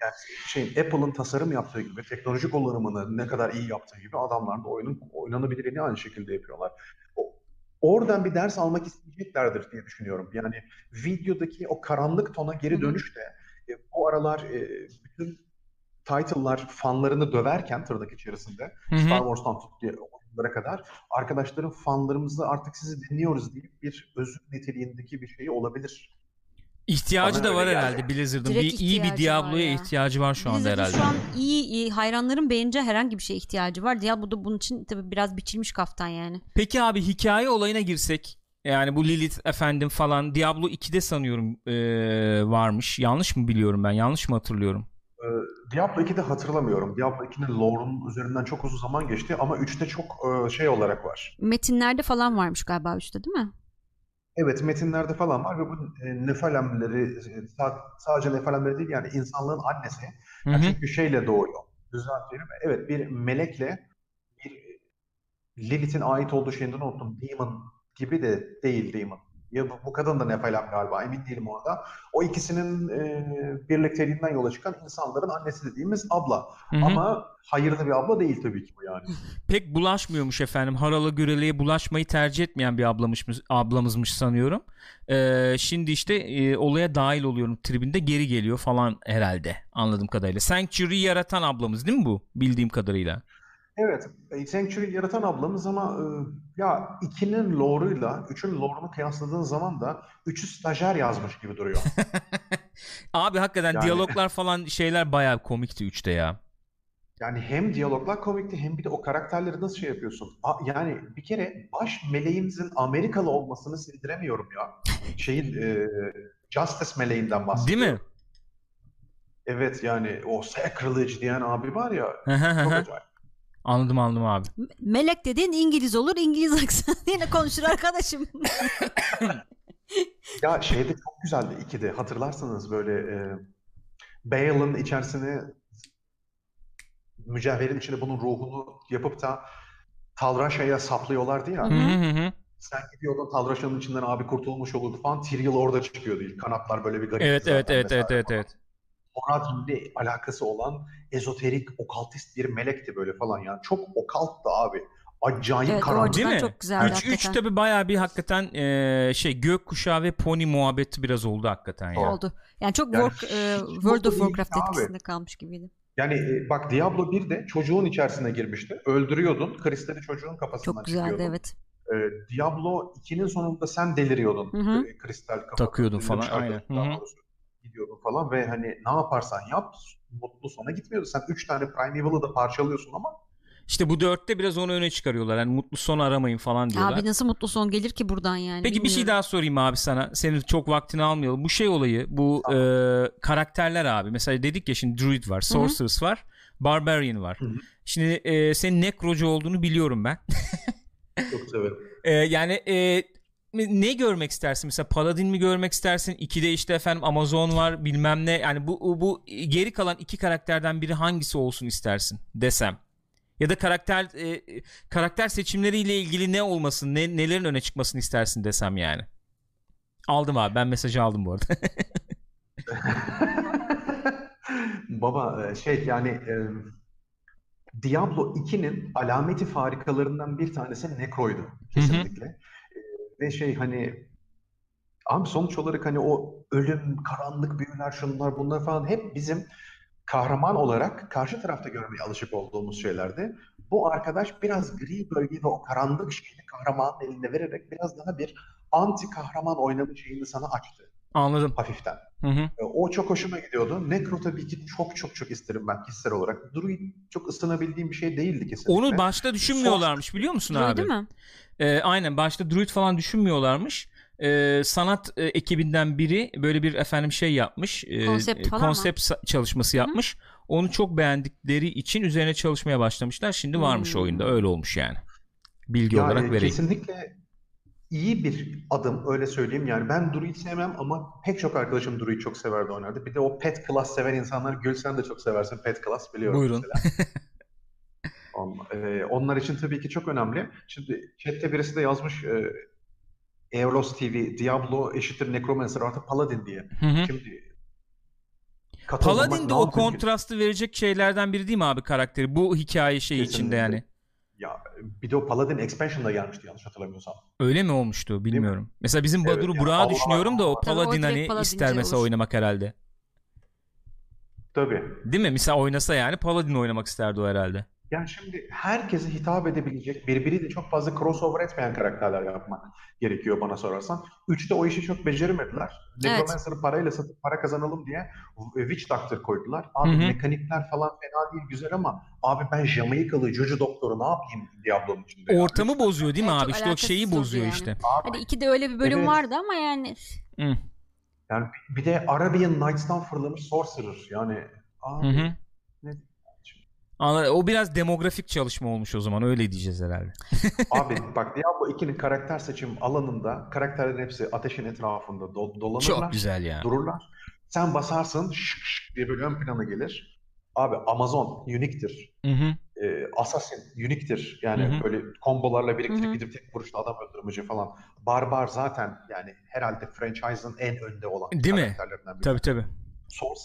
yani şey Apple'ın tasarım yaptığı gibi, teknoloji kullanımını ne kadar iyi yaptığı gibi adamlar da oyunun oynanabilirliğini aynı şekilde yapıyorlar. O, oradan bir ders almak isteyeceklerdir diye düşünüyorum. Yani videodaki o karanlık tona geri dönüş de e, bu aralar e, bütün title'lar fanlarını döverken tırnak içerisinde Hı-hı. Star Wars'tan tut diye oyunlara kadar arkadaşların fanlarımızı artık sizi dinliyoruz deyip bir özür niteliğindeki bir şey olabilir. İhtiyacı Bana da var herhalde geldi. Blizzard'ın. Bir, iyi bir Diablo'ya ya. ihtiyacı var şu anda herhalde. şu an iyi, iyi hayranların beğeneceği herhangi bir şeye ihtiyacı var. Diablo da bunun için tabii biraz biçilmiş kaftan yani. Peki abi hikaye olayına girsek. Yani bu Lilith efendim falan Diablo 2'de sanıyorum ee, varmış. Yanlış mı biliyorum ben? Yanlış mı hatırlıyorum? Ee, Diablo 2'de hatırlamıyorum. Diablo 2'nin lore'unun üzerinden çok uzun zaman geçti ama 3'te çok e, şey olarak var. Metinlerde falan varmış galiba 3'te değil mi? Evet metinlerde falan var ve bu e, nefalemleri e, sa- sadece nefalemleri değil yani insanlığın annesi. Yani hı. çünkü şeyle doğuyor. Düzeltelim. Evet bir melekle bir Lilith'in ait olduğu şeyinden unuttum. Demon gibi de değil Demon. Ya bu, bu kadın da Nephalem galiba emin değilim orada. O ikisinin e, birlikteliğinden yola çıkan insanların annesi dediğimiz abla. Hı hı. Ama hayırlı bir abla değil tabii ki bu yani. Pek bulaşmıyormuş efendim. Harala güreleye bulaşmayı tercih etmeyen bir ablamışmış, ablamızmış sanıyorum. Ee, şimdi işte e, olaya dahil oluyorum tribinde geri geliyor falan herhalde anladığım kadarıyla. Sanctuary'i yaratan ablamız değil mi bu bildiğim kadarıyla? Evet, e, Sanctuary yaratan ablamız ama e, ya 2'nin lore'uyla 3'ün lore'unu kıyasladığın zaman da 3'ü stajyer yazmış gibi duruyor. [LAUGHS] Abi hakikaten Yani- diyaloglar falan şeyler bayağı komikti 3'te ya. Yani hem diyaloglar komikti hem bir de o karakterleri nasıl şey yapıyorsun? A- yani bir kere baş meleğimizin Amerikalı olmasını sindiremiyorum ya. Şeyin e, Justice meleğinden Değil bahsediyorum. mi? Evet yani o sacrilege diyen abi var ya çok acayip. Anladım anladım abi. Me- Melek dediğin İngiliz olur İngiliz [LAUGHS] aksanı yine konuşur arkadaşım. [LAUGHS] Ya şeyde çok güzeldi 2'de hatırlarsanız böyle e, Bale'ın içerisine mücevherin içine bunun ruhunu yapıp da Talraşa'ya saplıyorlardı ya. Hı Hı. Sen gidiyordun Talraşa'nın içinden abi kurtulmuş olurdu falan. Tyrael orada çıkıyordu ilk. Kanatlar böyle bir garip Evet evet zaten evet evet vesaire evet evet. Horadrim'le alakası olan ezoterik, okaltist bir melekti böyle falan yani. Çok okalttı abi. Acayip Evet, karanlık. Değil mi? çok güzeldi 3 3 hakikaten. tabi bayağı bir hakikaten e, şey gökkuşağı ve pony muhabbeti biraz oldu hakikaten ya. oldu. Yani çok Yani work, e, World of Warcraft abi. etkisinde kalmış gibiydi. Yani bak Diablo 1'de çocuğun içerisine girmişti. Öldürüyordun. Kristali çocuğun kafasından Çok güzeldi evet. E, Diablo 2'nin sonunda sen deliriyordun. Hı hı. E, kristal kafa. Takıyordun falan, aynen. Hı daha hı. doğrusu. Gidiyordun falan ve hani ne yaparsan yap mutlu sona gitmiyordu. Sen 3 tane Primeval'ı da parçalıyorsun ama İşte bu dörtte biraz onu öne çıkarıyorlar. Yani mutlu son aramayın falan diyorlar. Abi nasıl mutlu son gelir ki buradan yani Peki bir şey bilmiyorum. daha sorayım abi sana. Senin çok vaktini almayalım. Bu şey olayı, bu Tamam. e, karakterler abi. Mesela dedik ya şimdi Druid var, Sorceress var, Barbarian var. Hı hı. Şimdi e, senin Necrocu olduğunu biliyorum ben. [LAUGHS] çok severim. E, yani e, ne görmek istersin? Mesela Paladin mi görmek istersin? İkide işte efendim Amazon var bilmem ne. Yani bu bu geri kalan iki karakterden biri hangisi olsun istersin desem. Ya da karakter e, karakter seçimleriyle ilgili ne olmasın, ne, nelerin öne çıkmasını istersin desem yani. Aldım abi. Ben mesajı aldım bu arada. [LAUGHS] Baba e, şey yani e, Diablo 2'nin alameti farikalarından bir tanesi Necro'ydu kesinlikle. E, ve şey hani abi sonuç olarak hani o ölüm, karanlık büyüler, şunlar bunlar falan hep bizim kahraman olarak karşı tarafta görmeye alışık olduğumuz şeylerdi. Bu arkadaş biraz gri bölge ve o karanlık şeyini kahramanın eline vererek biraz daha bir anti kahraman oynama şeyini sana açtı Anladım. hafiften. Hı hı. E, O çok hoşuma gidiyordu. Necro tabii ki çok çok çok isterim ben kişisel olarak. Druid çok ısınabildiğim bir şey değildi kesinlikle. Onu başta düşünmüyorlarmış biliyor musun abi? Druid mi? Ee, aynen başta Druid falan düşünmüyorlarmış. Ee, sanat e, ekibinden biri böyle bir efendim şey yapmış. e, Konsept e, falan mı? konsept sa- çalışması yapmış. Onu çok beğendikleri için üzerine çalışmaya başlamışlar. Şimdi varmış Hmm. oyunda. Öyle olmuş yani. Bilgi Ya, olarak e, vereyim. Kesinlikle iyi bir adım öyle söyleyeyim. Yani ben Druid sevmem ama pek çok arkadaşım Druid çok severdi oynardı. Bir de o pet class seven insanlar Gül sen de çok seversin pet class biliyorum Buyurun. [LAUGHS] e, onlar için tabii ki çok önemli. Şimdi chatte birisi de yazmış e, Eolos TV Diablo eşittir Necromancer artı Paladin diye. Hı hı. Şimdi Paladin de o kontrastı verecek şeylerden biri değil mi abi karakteri? Bu hikaye şey içinde Kesinlikle. yani. Ya bir de o Paladin expansion'da gelmişti yanlış hatırlamıyorsam. Öyle mi olmuştu bilmiyorum. Mesela bizim Evet, Badur'u yani Burak'ı Allah- düşünüyorum da o o Paladin direkt hani ister mesela olur. oynamak herhalde. Tabii. Değil mi? Mesela oynasa yani Paladin oynamak isterdi o herhalde. Yani şimdi herkese hitap edebilecek, birbiriyle çok fazla crossover etmeyen karakterler yapmak gerekiyor bana sorarsan. Üçte o işi çok beceremediler. Evet. Necromancer'ı parayla satıp para kazanalım diye Witch Doctor koydular. Abi Hı hı. mekanikler falan fena değil, güzel ama abi ben Jamaikalı Jojo Doktor'u ne yapayım Diablo'nun içinde? Ortamı bozuyor değil mi Evet, abi? İşte o şeyi bozuyor yani. işte. Abi, Hani ikide öyle bir bölüm Evet. vardı ama yani Hı. yani bir de Arabian Nights'tan fırlamış Sorcerer yani abi Hı hı. Ne? Anla- O biraz demografik çalışma olmuş o zaman öyle diyeceğiz herhalde. [LAUGHS] Abi bak Diablo 2'nin karakter seçim alanında karakterlerin hepsi ateşin etrafında do- dolanırlar. Çok güzel ya. Dururlar. Sen basarsın şık şık diye böyle ön plana gelir. Abi Amazon. Hı hı. Ee, Assassin unique'tir. Yani Hı hı. böyle kombolarla birlikte Hı hı. gidip tek vuruşta adam öldürmeci falan. Barbar zaten yani herhalde franchise'ın en önde olan Değil mi? karakterlerinden biri. Tabii tabii. Source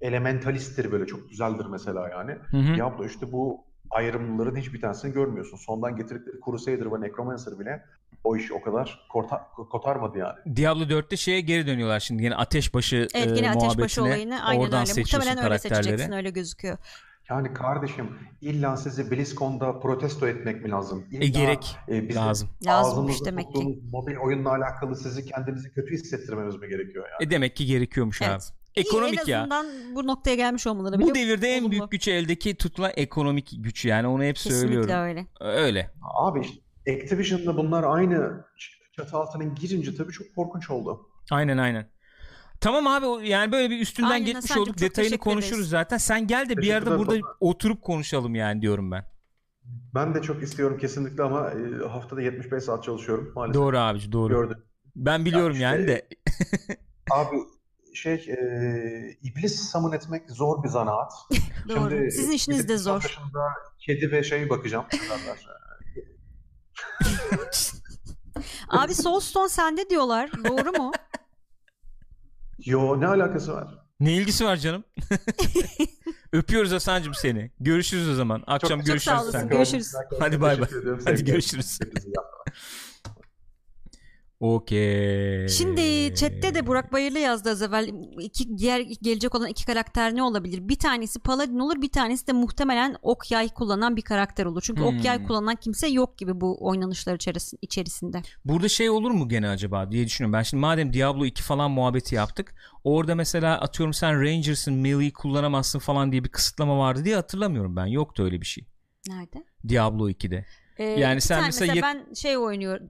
elementalisttir böyle çok güzeldir mesela yani. Hı hı. Diablo işte bu ayrımların hiçbir tanesini görmüyorsun. Sondan getirdikleri Crusader ve Necromancer bile o işi o kadar korta- kotarmadı yani. Diablo 4'te şeye geri dönüyorlar şimdi yine ateşbaşı Evet e, yine ateşbaşı muhabbetine. olayını aynen Oradan öyle. seçiyorsun Muhtemelen öyle karakterleri. seçeceksin öyle gözüküyor. Yani kardeşim illa sizi BlizzCon'da protesto etmek mi lazım? İlla, E, gerek. e, Lazım. Lazımmış demek ki. mobil oyunla alakalı sizi kendinizi kötü hissettirmemiz mi gerekiyor yani? E demek ki gerekiyormuş Evet. abi. Ekonomik İyi, en ya. azından bu noktaya gelmiş olmaları Bu devirde en olumlu. büyük güç eldeki tutulan ekonomik güç yani onu hep Kesinlikle söylüyorum. öyle. Öyle. Abi işte Activision'da bunlar aynı çatı altına girince tabii çok korkunç oldu. Aynen aynen. Tamam abi yani böyle bir üstünden Aynen geçmiş olduk. Detayını konuşuruz ederiz. zaten. Sen gel de bir yerde burada Batuhan. oturup konuşalım yani diyorum ben. Ben de çok istiyorum kesinlikle ama e, haftada 75 saat çalışıyorum maalesef. Doğru abici doğru. Gördüm. Ben biliyorum işte- yani de. [LAUGHS] [LAUGHS] Abi şey e, iblis summon etmek zor bir zanaat. [LAUGHS] Doğru. Sizin işiniz de zor. satışında kedi ve şeyi bakacağım. [LAUGHS] Abi Soulstone sende diyorlar. Doğru mu? [LAUGHS] Yo ne alakası var? Ne ilgisi var canım? Öpüyoruz Hasan'cığım seni. Görüşürüz o zaman. Akşam çok görüşürüz. sağ olasın. sen. Görüşürüz. Hadi bay bay. Hadi görüşürüz. Okey. Şimdi chatte de Burak Bayırlı yazdı az evvel. İki, diğer gelecek olan iki karakter ne olabilir? Bir tanesi Paladin olur bir tanesi de muhtemelen ok yay kullanan bir karakter olur. Çünkü ok yay Hmm. kullanan kimse yok gibi bu oynanışlar içeris- içerisinde. Burada şey olur mu gene acaba diye düşünüyorum. Ben şimdi madem Diablo 2 falan muhabbeti yaptık. Orada mesela atıyorum sen Rangers'ın melee kullanamazsın falan diye bir kısıtlama vardı diye hatırlamıyorum ben. Yoktu öyle bir şey. Nerede? Diablo 2'de. Ee, Yani sen tane mesela ben şey oynuyorum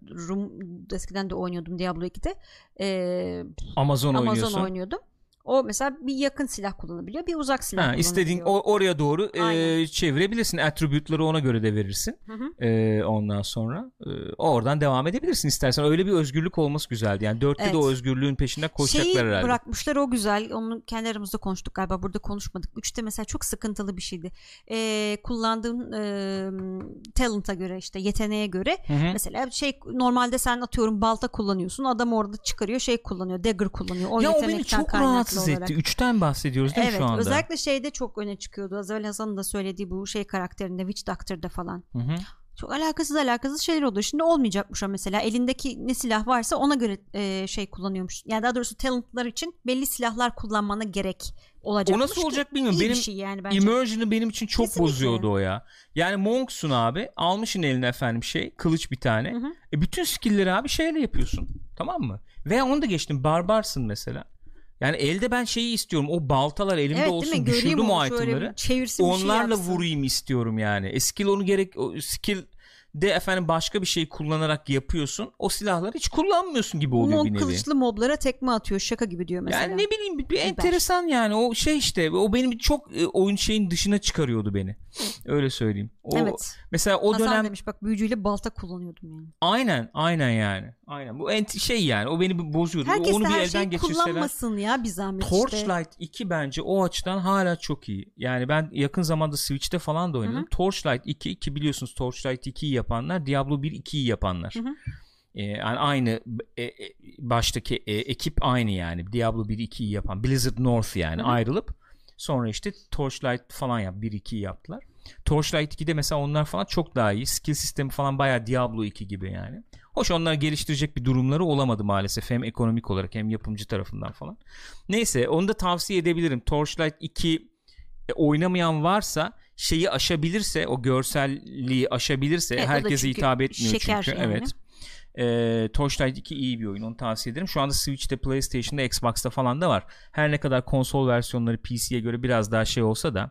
eskiden de oynuyordum Diablo 2'de Ee, Amazon, Amazon oynuyordum. O mesela bir yakın silah kullanabiliyor bir uzak silah Ha, kullanabiliyor. istediğin o, oraya doğru e, çevirebilirsin. Attribute'ları ona göre de verirsin. Hı hı. E, ondan sonra e, oradan devam edebilirsin istersen. Öyle bir özgürlük olması güzeldi. Yani 4'te de Evet. o özgürlüğün peşinde koşacaklar Şeyi herhalde. bırakmışlar o güzel. Onu kendi aramızda konuştuk galiba. Burada konuşmadık. Üçte mesela çok sıkıntılı bir şeydi. Ee, kullandığın e, talent'a göre işte yeteneğe göre Hı hı. mesela şey normalde sen atıyorum balta kullanıyorsun. Adam orada çıkarıyor şey kullanıyor. Dagger kullanıyor. O ya o beni çok kaynaklı rahatsız olarak. etti. 3'ten bahsediyoruz değil mi Evet şu anda? özellikle şeyde çok öne çıkıyordu. Az evvel Hasan'ın da söylediği bu şey karakterinde Witch Doctor'da falan. Hı hı. Çok alakasız alakasız şeyler oluyor. Şimdi olmayacakmış o mesela. Elindeki ne silah varsa ona göre e, şey kullanıyormuş. Yani daha doğrusu talentlar için belli silahlar kullanmana gerek olacak. O nasıl olacak bilmiyorum. Benim şey yani bence. Immersion'ı benim için çok Kesinlikle. bozuyordu o ya. Yani Monk'sun abi. Almışsın eline efendim şey. Kılıç bir tane. Hı hı. E bütün skill'leri abi şeyle yapıyorsun. Tamam mı? Veya onu da geçtim. Barbarsın mesela. Yani elde ben şeyi istiyorum. O baltalar elimde evet, olsun. Düşürdüm o itemları. şey Onlarla yapsın. vurayım istiyorum yani. E skill onu gerek o skill de efendim başka bir şey kullanarak yapıyorsun. O silahları hiç kullanmıyorsun gibi oluyor Monk bir nevi. kılıçlı moblara tekme atıyor şaka gibi diyor mesela. Yani ne bileyim bir, bir enteresan yani o şey işte o benim çok e, oyun şeyin dışına çıkarıyordu beni. Öyle söyleyeyim. O, evet. Mesela o Hasan dönem demiş bak büyücüyle balta kullanıyordum yani. aynen aynen yani. Aynen. Bu ent- şey yani o beni bozuyordu. Herkes Onu bir her elden şeyi geçirseler. kullanmasın ya bir zahmet işte. Torchlight 2 bence o açıdan hala çok iyi. Yani ben yakın zamanda Switch'te falan da oynadım. Hı hı. Torchlight 2 ki biliyorsunuz Torchlight 2'yi yapanlar Diablo 1 2'yi yapanlar. Ee, yani aynı e, e, baştaki e, ekip aynı yani. Diablo 1 2'yi yapan Blizzard North yani Hı hı. ayrılıp sonra işte Torchlight falan yap 1 2'yi yaptılar. Torchlight 2'de mesela onlar falan çok daha iyi. Skill sistemi falan bayağı Diablo 2 gibi yani. Hoş onlar geliştirecek bir durumları olamadı maalesef. Hem ekonomik olarak hem yapımcı tarafından falan. Neyse onu da tavsiye edebilirim. Torchlight 2 e, oynamayan varsa şeyi aşabilirse o görselliği aşabilirse Evet, herkese hitap etmiyor şeker çünkü. yani. Evet. E, Torchlight 2 iyi bir oyun onu tavsiye ederim. Şu anda Switch'te, PlayStation'da, Xbox'ta falan da var. Her ne kadar konsol versiyonları PC'ye göre biraz daha şey olsa da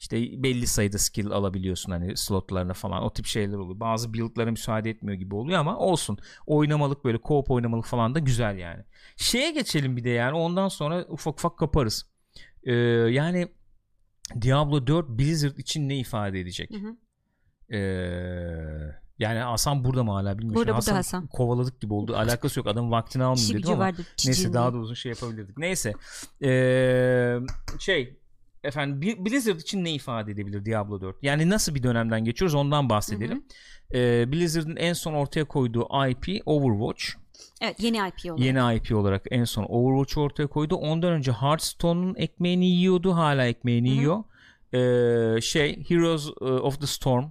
işte belli sayıda skill alabiliyorsun hani slotlarına falan o tip şeyler oluyor. Bazı build'lara müsaade etmiyor gibi oluyor ama olsun. Oynamalık böyle co-op oynamalık falan da güzel yani. Şeye geçelim bir de yani ondan sonra ufak ufak kaparız. Ee, yani Diablo 4 Blizzard için ne ifade edecek? Hı hı. Ee, yani Hasan burada mı hala bilmiyorum. Burada, burada Hasan, Hasan. kovaladık gibi oldu. Alakası yok. Adamın vaktini almayayım dedim ama. vardı. Neyse daha da uzun şey yapabilirdik. Neyse. Ee, şey efendim Blizzard için ne ifade edebilir Diablo 4? Yani nasıl bir dönemden geçiyoruz ondan bahsedelim. Ee, Blizzard'ın en son ortaya koyduğu IP Overwatch. Evet yeni IP olarak. Yeni IP olarak en son Overwatch ortaya koydu. Ondan önce Hearthstone'un ekmeğini yiyordu. Hala ekmeğini Hı hı. yiyor. Ee, şey Heroes of the Storm.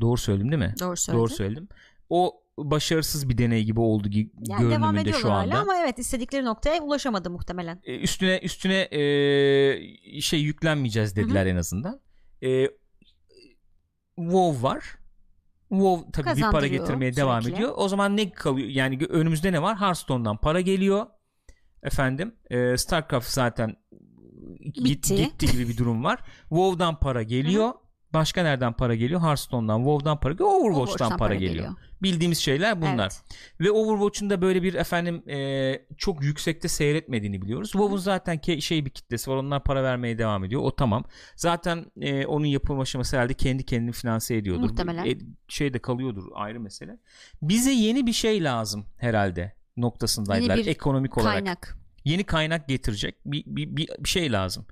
Doğru söyledim değil mi? Doğru söyledin. Doğru söyledim. O başarısız bir deney gibi oldu gi- Yani devam görünümünde şu anda. ama evet istedikleri noktaya ulaşamadı muhtemelen. E, üstüne üstüne e, şey yüklenmeyeceğiz dediler en azından. E, WoW var. WoW tabii bir para getirmeye devam sürekli. ediyor. O zaman ne kalıyor? Yani önümüzde ne var? Hearthstone'dan para geliyor. Efendim, e, StarCraft zaten Bitti. gitti gibi bir durum var. WoW'dan para geliyor. Başka nereden para geliyor? Hearthstone'dan, WoW'dan para geliyor. Overwatch'tan, Overwatch'tan para, para geliyor. geliyor. Bildiğimiz şeyler bunlar. Evet. Ve Overwatch'un da böyle bir efendim e, çok yüksekte seyretmediğini biliyoruz. WoW'un zaten ke- şey bir kitlesi var. Onlar para vermeye devam ediyor. O tamam. Zaten e, onun yapım aşaması herhalde kendi kendini finanse ediyordur. Muhtemelen. E, şey de kalıyordur ayrı mesele. Bize yeni bir şey lazım herhalde noktasındaydılar Yeni bir ekonomik olarak. Kaynak. Yeni kaynak getirecek bir, bir, bir, bir şey lazım.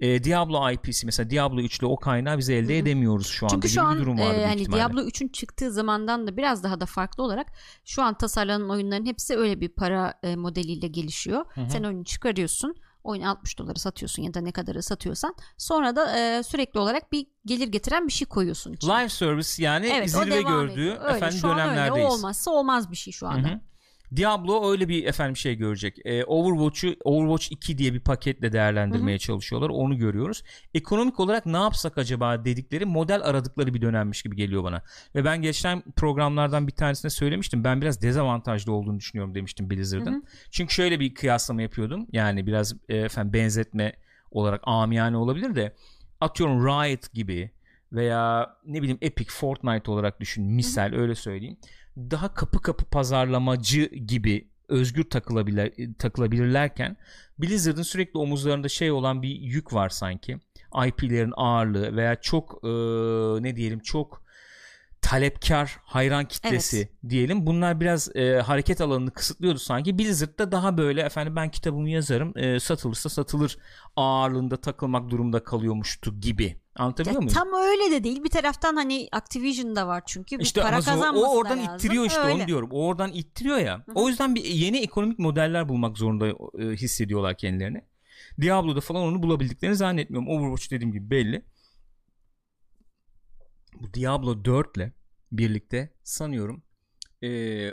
E, Diablo IP'si mesela Diablo 3'lü o kaynağı biz elde Hı hı. edemiyoruz şu anda Çünkü şu an durum e, hani ihtimalle. Diablo 3'ün çıktığı zamandan da biraz daha da farklı olarak şu an tasarlanan oyunların hepsi öyle bir para e, modeliyle gelişiyor. Hı hı. Sen oyunu çıkarıyorsun. Oyunu 60 dolara satıyorsun ya da ne kadarı satıyorsan. Sonra da e, sürekli olarak bir gelir getiren bir şey koyuyorsun içine. Live service yani evet, zirve gördüğü. Öyle, efendim şu dönemlerdeyiz. Öyle. O olmazsa olmaz bir şey şu anda. hı. Diablo öyle bir efendim şey görecek. Ee, Overwatch'u Overwatch 2 diye bir paketle değerlendirmeye çalışıyorlar. Onu görüyoruz. Ekonomik olarak ne yapsak acaba dedikleri model aradıkları bir dönemmiş gibi geliyor bana. Ve ben geçen programlardan bir tanesinde söylemiştim. Ben biraz dezavantajlı olduğunu düşünüyorum demiştim Blizzard'ın. Hı hı. Çünkü şöyle bir kıyaslama yapıyordum. Yani biraz e, efendim benzetme olarak amiyane olabilir de atıyorum Riot gibi veya ne bileyim Epic Fortnite olarak düşün misal öyle söyleyeyim. Daha kapı kapı pazarlamacı gibi özgür takılabilir, takılabilirlerken Blizzard'ın sürekli omuzlarında şey olan bir yük var sanki. IP'lerin ağırlığı veya çok e, ne diyelim çok talepkar hayran kitlesi diyelim. Bunlar biraz e, hareket alanını kısıtlıyordu sanki. Blizzard'da daha böyle efendim ben kitabımı yazarım e, satılırsa satılır ağırlığında takılmak durumunda kalıyormuştu gibi. Anlatabiliyor Ya muyum? tam öyle de değil. Bir taraftan hani Activision'da var çünkü. Bir İşte para ama kazanması o oradan da lazım. ittiriyor işte Öyle. onu diyorum. O oradan ittiriyor ya. O yüzden bir yeni ekonomik modeller bulmak zorunda e, hissediyorlar kendilerini. Diablo'da falan onu bulabildiklerini zannetmiyorum. Overwatch dediğim gibi belli. Bu Diablo 4 ile birlikte sanıyorum e,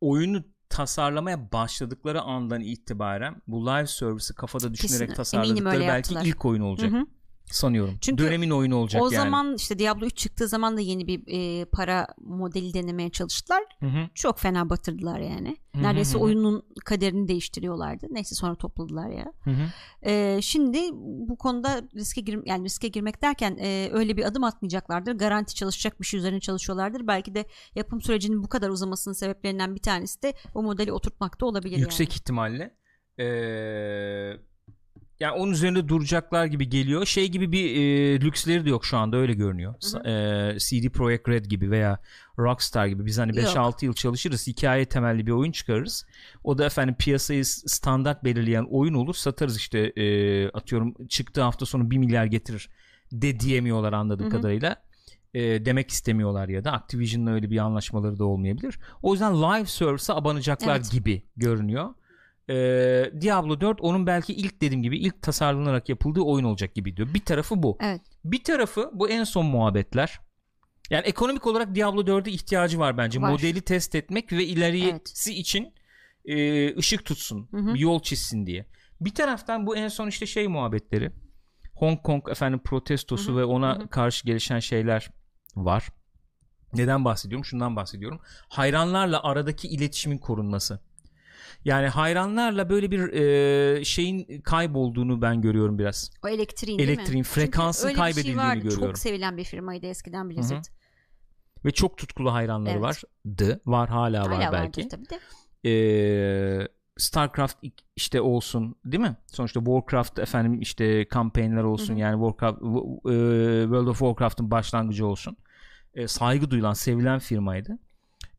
oyunu tasarlamaya başladıkları andan itibaren bu live service'ı kafada düşünerek Kesin. Tasarladıkları belki yaptılar. ilk oyun olacak Hı hı. Sanıyorum. Çünkü Dönemin oyunu olacak O yani. zaman işte Diablo 3 çıktığı zaman da yeni bir e, para modeli denemeye çalıştılar. Hı hı. Çok fena batırdılar yani. Hı hı Neredeyse hı. oyunun kaderini değiştiriyorlardı. Neyse sonra topladılar ya. Hı hı. E, şimdi bu konuda riske gir yani riske girmek derken e, öyle bir adım atmayacaklardır. Garanti çalışacak bir şey üzerine çalışıyorlardır. Belki de yapım sürecinin bu kadar uzamasının sebeplerinden bir tanesi de o modeli oturtmakta olabilir Yüksek yani. ihtimalle. Ee, yani onun üzerinde duracaklar gibi geliyor. Şey gibi bir e, lüksleri de yok şu anda öyle görünüyor. Sa- e, CD Projekt Red gibi veya Rockstar gibi biz hani Yok. 5-6 yıl çalışırız. Hikaye temelli bir oyun çıkarırız. O da efendim piyasayı standart belirleyen oyun olur. Satarız işte e, atıyorum çıktığı hafta sonu 1 milyar getirir de diyemiyorlar anladığım Hı hı. kadarıyla. E, demek istemiyorlar ya da Activision'la öyle bir anlaşmaları da olmayabilir. O yüzden live service'a abanacaklar Evet. gibi görünüyor. Ee, Diablo 4 onun belki ilk dediğim gibi ilk tasarlanarak yapıldığı oyun olacak gibi diyor. Bir tarafı bu. Evet. Bir tarafı bu en son muhabbetler. Yani ekonomik olarak Diablo 4'e ihtiyacı var bence. Var. Modeli test etmek ve ilerisi için e, ışık tutsun, Hı hı. bir yol çizsin diye. Bir taraftan bu en son işte şey muhabbetleri. Hong Kong efendim protestosu Hı hı, ve ona hı hı. karşı gelişen şeyler var. Neden bahsediyorum? Şundan bahsediyorum. Hayranlarla aradaki iletişimin korunması. Yani hayranlarla böyle bir e, şeyin kaybolduğunu ben görüyorum biraz. O elektriğin değil mi? Elektriğin, frekansın şey kaybedildiğini vardı. görüyorum. Çok sevilen bir firmaydı eskiden Blizzard. Ve çok tutkulu hayranları Evet. vardı. Var hala var Hala belki. vardır tabii de. Ee, StarCraft işte olsun değil mi? Sonuçta Warcraft efendim işte kampanyalar olsun hı hı. yani Warcraft World of Warcraft'ın başlangıcı olsun. E, saygı duyulan, sevilen firmaydı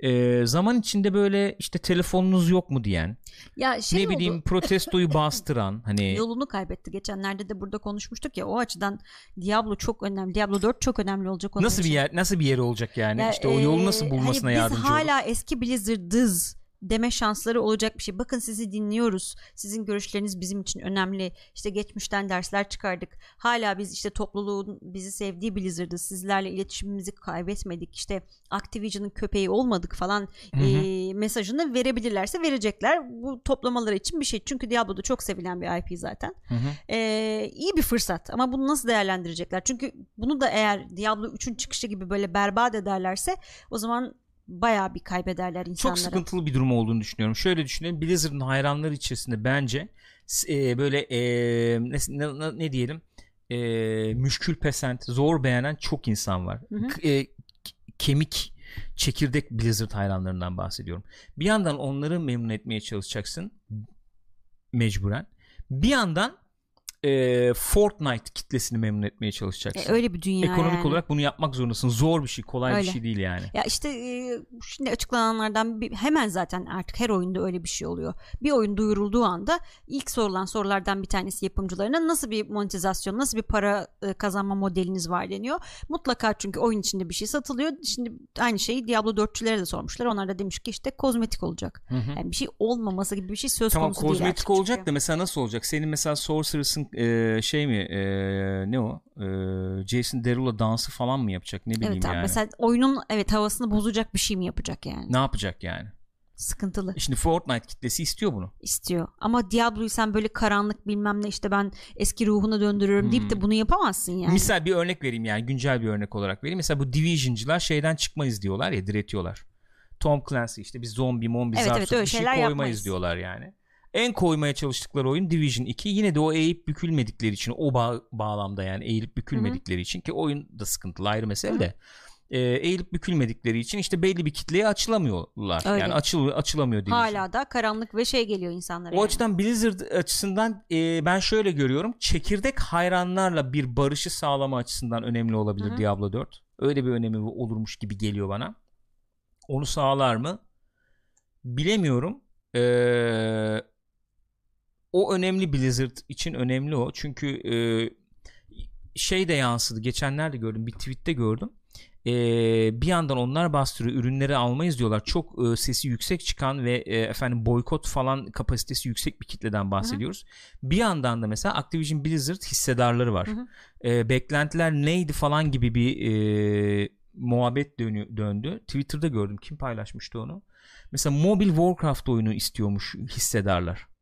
e, zaman içinde böyle işte telefonunuz yok mu diyen ya şey ne bileyim oldu. protestoyu [LAUGHS] bastıran hani yolunu kaybetti geçenlerde de burada konuşmuştuk ya o açıdan Diablo çok önemli Diablo 4 çok önemli olacak nasıl için. bir yer nasıl bir yeri olacak yani ya, işte o yolu nasıl bulmasına hani yardımcı olur biz hala eski Blizzard'ız deme şansları olacak bir şey. Bakın sizi dinliyoruz. Sizin görüşleriniz bizim için önemli. İşte geçmişten dersler çıkardık. Hala biz işte topluluğun bizi sevdiği Blizzard'ı sizlerle iletişimimizi kaybetmedik. İşte Activision'ın köpeği olmadık falan E, mesajını verebilirlerse verecekler. Bu toplamaları için bir şey. Çünkü Diablo'da çok sevilen bir IP zaten. Hı hı. E, iyi bir fırsat ama bunu nasıl değerlendirecekler? Çünkü bunu da eğer Diablo 3'ün çıkışı gibi böyle berbat ederlerse o zaman bayağı bir kaybederler insanlara. Çok sıkıntılı bir durum olduğunu düşünüyorum. Şöyle düşünelim Blizzard'ın hayranları içerisinde bence e, böyle e, ne, ne, ne diyelim e, müşkül pesent, zor beğenen çok insan var. Hı hı. E, kemik çekirdek Blizzard hayranlarından bahsediyorum. Bir yandan onları memnun etmeye çalışacaksın mecburen. Bir yandan e, Fortnite kitlesini memnun etmeye çalışacaksın. E, öyle bir dünya Ekonomik yani. olarak bunu yapmak zorundasın. Zor bir şey, kolay öyle. bir şey değil yani. Ya işte e, şimdi açıklananlardan bir, hemen zaten artık her oyunda öyle bir şey oluyor. Bir oyun duyurulduğu anda ilk sorulan sorulardan bir tanesi yapımcılarına nasıl bir monetizasyon, nasıl bir para e, kazanma modeliniz var deniyor. Mutlaka çünkü oyun içinde bir şey satılıyor. Şimdi aynı şeyi Diablo 4'çülere de sormuşlar. Onlar da demiş ki işte kozmetik olacak. Hı hı. Yani bir şey olmaması gibi bir şey söz tamam, konusu değil. Tamam kozmetik olacak çünkü. da mesela nasıl olacak? Senin mesela Sorceress'ın e, şey mi e, ne o e, Jason Derulo dansı falan mı yapacak ne bileyim evet, yani. Mesela oyunun evet havasını bozacak bir şey mi yapacak yani? Ne yapacak yani? Sıkıntılı. Şimdi Fortnite kitlesi istiyor bunu. İstiyor. Ama Diablo'yu sen böyle karanlık bilmem ne işte ben eski ruhuna döndürüyorum hmm. deyip de bunu yapamazsın yani. Misal bir örnek vereyim yani güncel bir örnek olarak vereyim. Mesela bu Division'cılar şeyden çıkmayız diyorlar ya diretiyorlar. Tom Clancy işte biz zombi mombi evet, evet, bir şey koymayız yapmayız. diyorlar yani en koymaya çalıştıkları oyun Division 2. Yine de o eğip bükülmedikleri için o bağ, bağlamda yani eğilip bükülmedikleri Hı-hı. için ki oyun da sıkıntılı ayrı mesele de e, eğilip bükülmedikleri için işte belli bir kitleye açılamıyorlar. Öyle. Yani açıl açılamıyor Division. Hala da karanlık ve şey geliyor insanlara. O yani. açıdan Blizzard açısından e, ben şöyle görüyorum. Çekirdek hayranlarla bir barışı sağlama açısından önemli olabilir Hı-hı. Diablo 4. Öyle bir önemi olurmuş gibi geliyor bana. Onu sağlar mı? Bilemiyorum. Eee o önemli Blizzard için önemli o. Çünkü e, şey de yansıdı. Geçenlerde gördüm. Bir tweette gördüm. E, bir yandan onlar bastırıyor. Ürünleri almayız diyorlar. Çok e, sesi yüksek çıkan ve e, efendim boykot falan kapasitesi yüksek bir kitleden bahsediyoruz. Hı-hı. Bir yandan da mesela Activision Blizzard hissedarları var. E, beklentiler neydi falan gibi bir e, muhabbet dönü, döndü. Twitter'da gördüm. Kim paylaşmıştı onu? Mesela mobil Warcraft oyunu istiyormuş hissedarlar.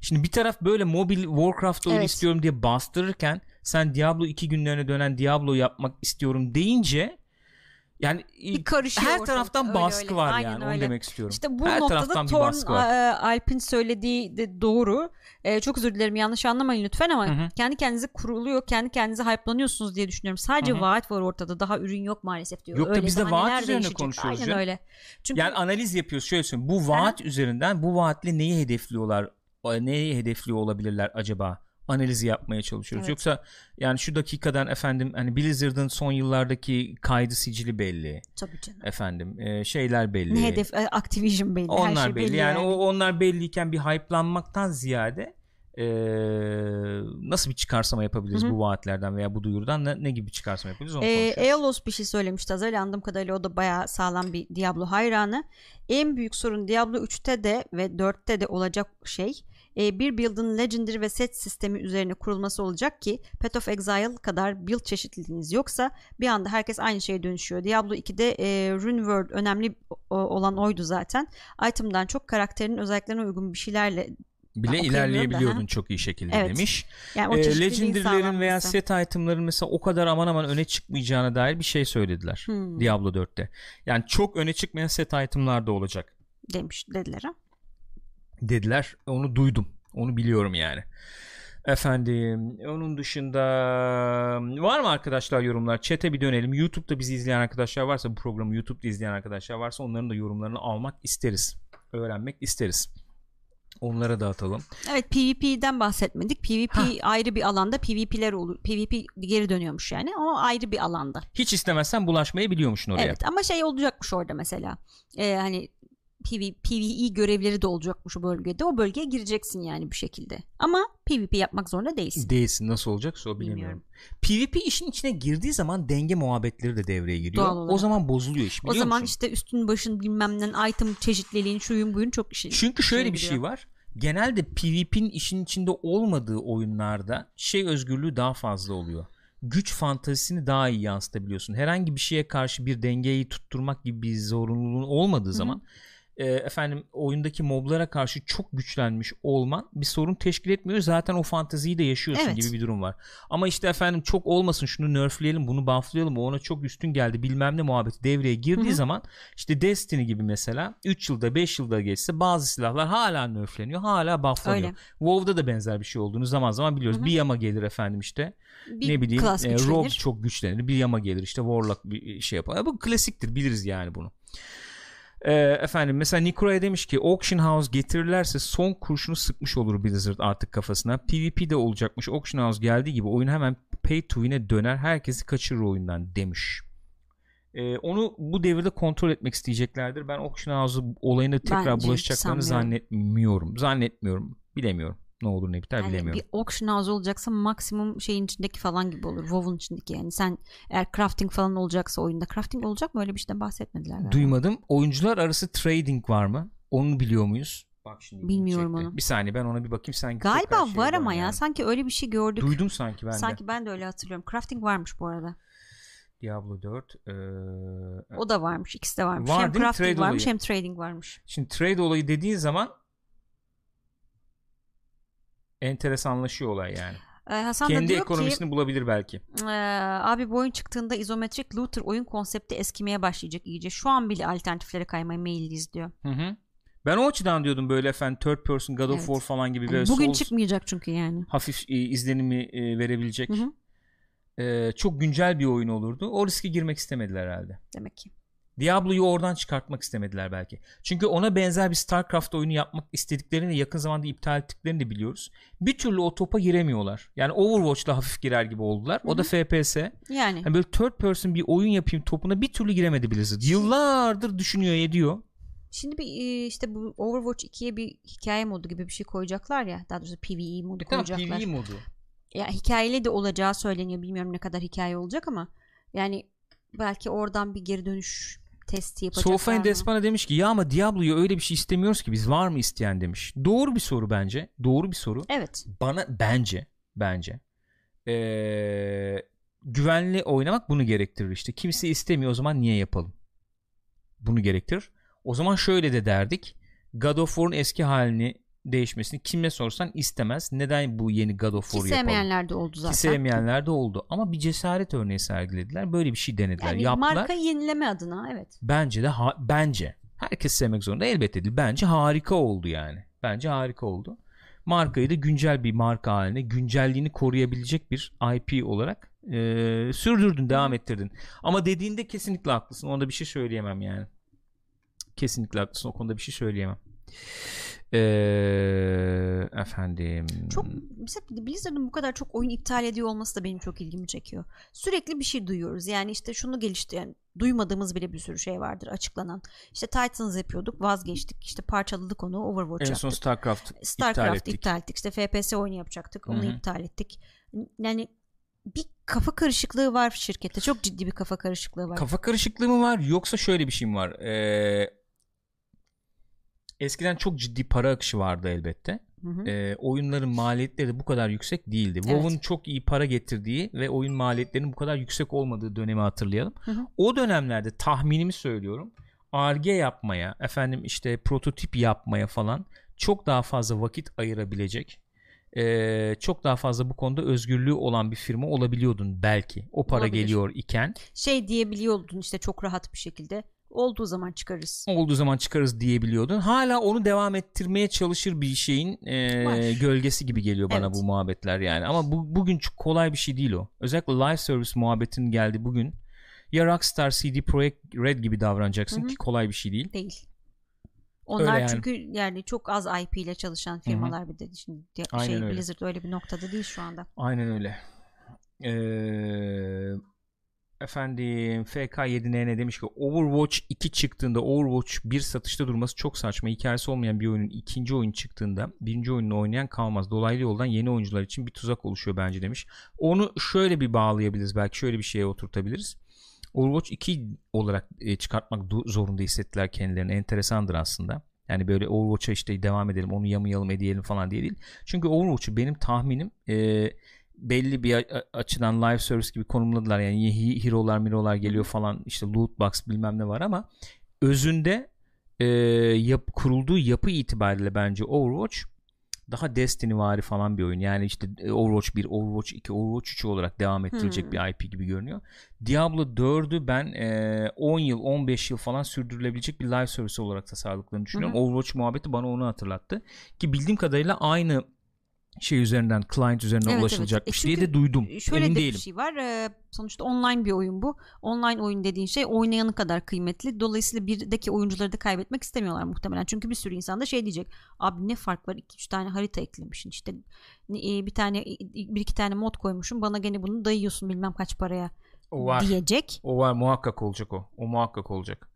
Şimdi bir taraf böyle mobil Warcraft oyunu evet. istiyorum diye bastırırken sen Diablo 2 günlerine dönen Diablo yapmak istiyorum deyince yani bir her ortalık. taraftan öyle, baskı öyle. var Aynen yani öyle. onu demek istiyorum. İşte bu her noktada Torn Alp'in söylediği de doğru. Ee, çok özür dilerim yanlış anlamayın lütfen ama Hı-hı. kendi kendinize kuruluyor, kendi kendinize hype'lanıyorsunuz diye düşünüyorum. Sadece Hı-hı. vaat var ortada. Daha ürün yok maalesef diyor. Yok öyle da biz de vaat üzerine değişecek. konuşuyoruz. Aynen öyle. Çünkü yani analiz yapıyoruz. Şöyle söyleyeyim. Bu vaat Hı-hı. üzerinden bu vaatle neyi hedefliyorlar neyi hedefliyor olabilirler acaba analizi yapmaya çalışıyoruz. Evet. Yoksa yani şu dakikadan efendim hani Blizzard'ın son yıllardaki kaydı sicili belli. Tabii canım. Efendim e, şeyler belli. Ne hedef e, Activision belli. Onlar her şey belli. belli yani, yani o onlar belliyken bir hype'lanmaktan ziyade e, nasıl bir çıkarsama yapabiliriz Hı-hı. bu vaatlerden veya bu duyurudan ne, ne gibi çıkarsama yapabiliriz onu e, Eolos bir şey söylemişti az önce anladığım kadarıyla o da bayağı sağlam bir Diablo hayranı. En büyük sorun Diablo 3'te de ve 4'te de olacak şey bir build'ın legendary ve set sistemi üzerine kurulması olacak ki Path of Exile kadar build çeşitliliğiniz yoksa bir anda herkes aynı şeye dönüşüyor. Diablo 2'de e, Runeworld önemli olan oydu zaten. Item'dan çok karakterin özelliklerine uygun bir şeylerle bile ilerleyebiliyordun çok iyi şekilde evet. demiş. Yani e, Legendary'lerin veya set itemların mesela o kadar aman aman öne çıkmayacağına dair bir şey söylediler hmm. Diablo 4'te. Yani çok öne çıkmayan set itemlar da olacak. Demiş dediler ha. Dediler. Onu duydum. Onu biliyorum yani. Efendim onun dışında var mı arkadaşlar yorumlar? Chat'e bir dönelim. YouTube'da bizi izleyen arkadaşlar varsa bu programı YouTube'da izleyen arkadaşlar varsa onların da yorumlarını almak isteriz. Öğrenmek isteriz. Onlara dağıtalım. Evet PvP'den bahsetmedik. PvP Ha. ayrı bir alanda PvP'ler olur. PvP geri dönüyormuş yani. O ayrı bir alanda. Hiç istemezsen bulaşmayı biliyormuşsun oraya. Evet ama şey olacakmış orada mesela. Ee, hani PV, PvE görevleri de olacakmış o bölgede. O bölgeye gireceksin yani bir şekilde. Ama PvP yapmak zorunda değilsin. Değilsin nasıl olacaksa o bilemiyorum. PvP işin içine girdiği zaman denge muhabbetleri de devreye giriyor. Doğal olarak. O zaman bozuluyor iş biliyor O zaman musun? işte üstün başın bilmem ne item çeşitliliğin şuyun buyun çok işi. Çünkü şöyle şey bir şey var. Genelde PvP'nin işin içinde olmadığı oyunlarda şey özgürlüğü daha fazla oluyor. Güç fantazisini daha iyi yansıtabiliyorsun. Herhangi bir şeye karşı bir dengeyi tutturmak gibi bir zorunluluğun olmadığı zaman e, efendim oyundaki moblara karşı çok güçlenmiş olman bir sorun teşkil etmiyor. Zaten o fanteziyi de yaşıyorsun Evet. gibi bir durum var. Ama işte efendim çok olmasın şunu nerfleyelim bunu bufflayalım o ona çok üstün geldi bilmem ne muhabbeti devreye girdiği Hı hı. zaman işte Destiny gibi mesela 3 yılda 5 yılda geçse bazı silahlar hala nerfleniyor hala bufflanıyor. Öyle. WoW'da da benzer bir şey olduğunu zaman zaman biliyoruz. Hı hı. Bir yama gelir efendim işte Bir ne bileyim e. Rogue çok güçlenir. Bir yama gelir işte Warlock bir şey yapar. Bu klasiktir biliriz yani bunu. E, efendim mesela Nikolay demiş ki Auction House getirirlerse son kurşunu sıkmış olur Blizzard artık kafasına. PvP de olacakmış. Auction House geldiği gibi oyun hemen pay to win'e döner. Herkesi kaçırır oyundan demiş. E, onu bu devirde kontrol etmek isteyeceklerdir. Ben Auction House'u olayına tekrar Bence bulaşacaklarını sanmıyorum. zannetmiyorum. Zannetmiyorum. Bilemiyorum. Ne olur ne biter Yani bilemiyorum. bir auction house olacaksa maksimum şeyin içindeki falan gibi olur. WoW'un içindeki yani. Sen eğer crafting falan olacaksa oyunda. Crafting olacak mı? Öyle bir şeyden bahsetmediler. galiba. Duymadım. Oyuncular arası trading var mı? Onu biliyor muyuz? Bak şimdi Bilmiyorum onu. Bir saniye ben ona bir bakayım sen Galiba şey var ama ya. yani. Sanki öyle bir şey gördük. Duydum sanki ben de. Sanki ben de öyle hatırlıyorum. Crafting varmış bu arada. Diablo 4 eee, O da varmış. İkisi de varmış. Var hem crafting Trade varmış olayı. hem trading varmış. Şimdi trade olayı dediğin zaman enteresanlaşıyor olay yani. Ee, Hasan da Kendi ekonomisini bulabilir belki. ki e, abi bu oyun çıktığında izometrik looter oyun konsepti eskimeye başlayacak iyice. Şu an bile alternatiflere kaymaya meyilliyiz diyor. Hı hı. Ben o açıdan diyordum böyle efendim third person God of Evet. War falan gibi böyle Yani bugün Souls çıkmayacak çünkü yani. hafif e, izlenimi e, verebilecek Hı hı. e, çok güncel bir oyun olurdu. O riske girmek istemediler herhalde. Demek ki. Diablo'yu oradan çıkartmak istemediler belki. Çünkü ona benzer bir StarCraft oyunu yapmak istediklerini yakın zamanda iptal ettiklerini de biliyoruz. Bir türlü o topa giremiyorlar. Yani Overwatch'la hafif girer gibi oldular. O da FPS. Yani. Yani böyle third person bir oyun yapayım topuna bir türlü giremedi Blizzard. Yıllardır düşünüyor ediyor. Şimdi bir e, işte bu Overwatch 2'ye bir hikaye modu gibi bir şey koyacaklar ya. Daha doğrusu PvE modu tamam koyacaklar. PvE modu. Ya hikayeli de olacağı söyleniyor. Bilmiyorum ne kadar hikaye olacak ama yani belki oradan bir geri dönüş testi yapacaklar mı? Despana demiş ki ya ama Diablo'yu öyle bir şey istemiyoruz ki biz var mı isteyen demiş. Doğru bir soru bence. Doğru bir soru. Evet. bana bence bence ee, güvenli oynamak bunu gerektirir işte. Kimse istemiyor o zaman niye yapalım? Bunu gerektirir. O zaman şöyle de derdik. God of War'un eski halini değişmesini kime sorsan istemez. Neden bu yeni God of Ki War'u yapalım? sevmeyenler de oldu zaten. Ki sevmeyenler de oldu. Ama bir cesaret örneği sergilediler. Böyle bir şey denediler. yani Yaptılar. marka yenileme adına evet. Bence de ha- bence herkes sevmek zorunda elbette değil. Bence harika oldu yani. Bence harika oldu. Markayı da güncel bir marka haline, güncelliğini koruyabilecek bir IP olarak e, sürdürdün, devam ettirdin. Ama dediğinde kesinlikle haklısın. Onda bir şey söyleyemem yani. Kesinlikle haklısın. O konuda bir şey söyleyemem. E, efendim. Çok mesela Blizzard'ın bu kadar çok oyun iptal ediyor olması da benim çok ilgimi çekiyor. Sürekli bir şey duyuyoruz. Yani işte şunu gelişti yani duymadığımız bile bir sürü şey vardır açıklanan. İşte Titans yapıyorduk, vazgeçtik. İşte parçaladık onu, Overwatch en son yaptık. StarCraft, StarCraft iptal iptal ettik. ettik. İşte FPS oyunu yapacaktık. Onu Hı hı. iptal ettik. Yani bir kafa karışıklığı var şirkette. Çok ciddi bir kafa karışıklığı var. Kafa karışıklığı mı var yoksa şöyle bir şey mi var? Ee, eskiden çok ciddi para akışı vardı elbette. Hı hı. Ee, oyunların maliyetleri de bu kadar yüksek değildi. WoW'un çok iyi para getirdiği ve oyun maliyetlerinin bu kadar yüksek olmadığı dönemi hatırlayalım. Hı hı. O dönemlerde tahminimi söylüyorum. ARGE yapmaya, efendim işte prototip yapmaya falan çok daha fazla vakit ayırabilecek ee, çok daha fazla bu konuda özgürlüğü olan bir firma olabiliyordun belki. O para Olabilir. geliyor iken Şey diyebiliyordun işte çok rahat bir şekilde. Olduğu zaman çıkarız. olduğu zaman çıkarız diyebiliyordun. Hala onu devam ettirmeye çalışır bir şeyin e, Var. gölgesi gibi geliyor bana Evet. bu muhabbetler yani. Ama bu bugün çok kolay bir şey değil o. Özellikle live service muhabbetin geldi bugün. Ya Rockstar CD Projekt Red gibi davranacaksın Hı hı. ki kolay bir şey değil. Değil. Onlar Öyle yani. çünkü yani çok az IP ile çalışan firmalar bir de şimdi Aynen şey öyle. Blizzard öyle bir noktada değil şu anda. Aynen öyle. Ee, efendim FK7N ne demiş ki Overwatch 2 çıktığında Overwatch 1 satışta durması çok saçma. Hikayesi olmayan bir oyunun ikinci oyun çıktığında birinci oyununu oynayan kalmaz. Dolaylı yoldan yeni oyuncular için bir tuzak oluşuyor bence demiş. Onu şöyle bir bağlayabiliriz. Belki şöyle bir şeye oturtabiliriz. Overwatch 2 olarak e, çıkartmak zorunda hissettiler kendilerini. Enteresandır aslında. Yani böyle Overwatch'a işte devam edelim onu yamayalım edeyelim falan diye değil. Çünkü Overwatch'u benim tahminim e, belli bir açıdan live service gibi konumladılar. Yani he- hero'lar miro'lar geliyor falan işte loot box bilmem ne var ama özünde e, yap, kurulduğu yapı itibariyle bence Overwatch daha Destiny vari falan bir oyun. Yani işte e, Overwatch 1, Overwatch 2, Overwatch 3 olarak devam ettirilecek Hmm. bir IP gibi görünüyor. Diablo 4'ü ben e, 10 yıl 15 yıl falan sürdürülebilecek bir live service olarak tasarladıklarını düşünüyorum. Hı. Overwatch muhabbeti bana onu hatırlattı. Ki bildiğim kadarıyla aynı şey üzerinden client üzerinden Evet, ulaşılacakmış evet. E diye de duydum. Şöyle Emin de değilim. bir şey var. Ee, sonuçta online bir oyun bu. Online oyun dediğin şey oynayanı kadar kıymetli. Dolayısıyla birdeki oyuncuları da kaybetmek istemiyorlar muhtemelen. Çünkü bir sürü insan da şey diyecek. Abi ne fark var? 2-3 tane harita eklemişsin. İşte e, bir tane bir iki tane mod koymuşum. Bana gene bunu dayıyorsun bilmem kaç paraya O var. diyecek. O var muhakkak olacak o. O muhakkak olacak.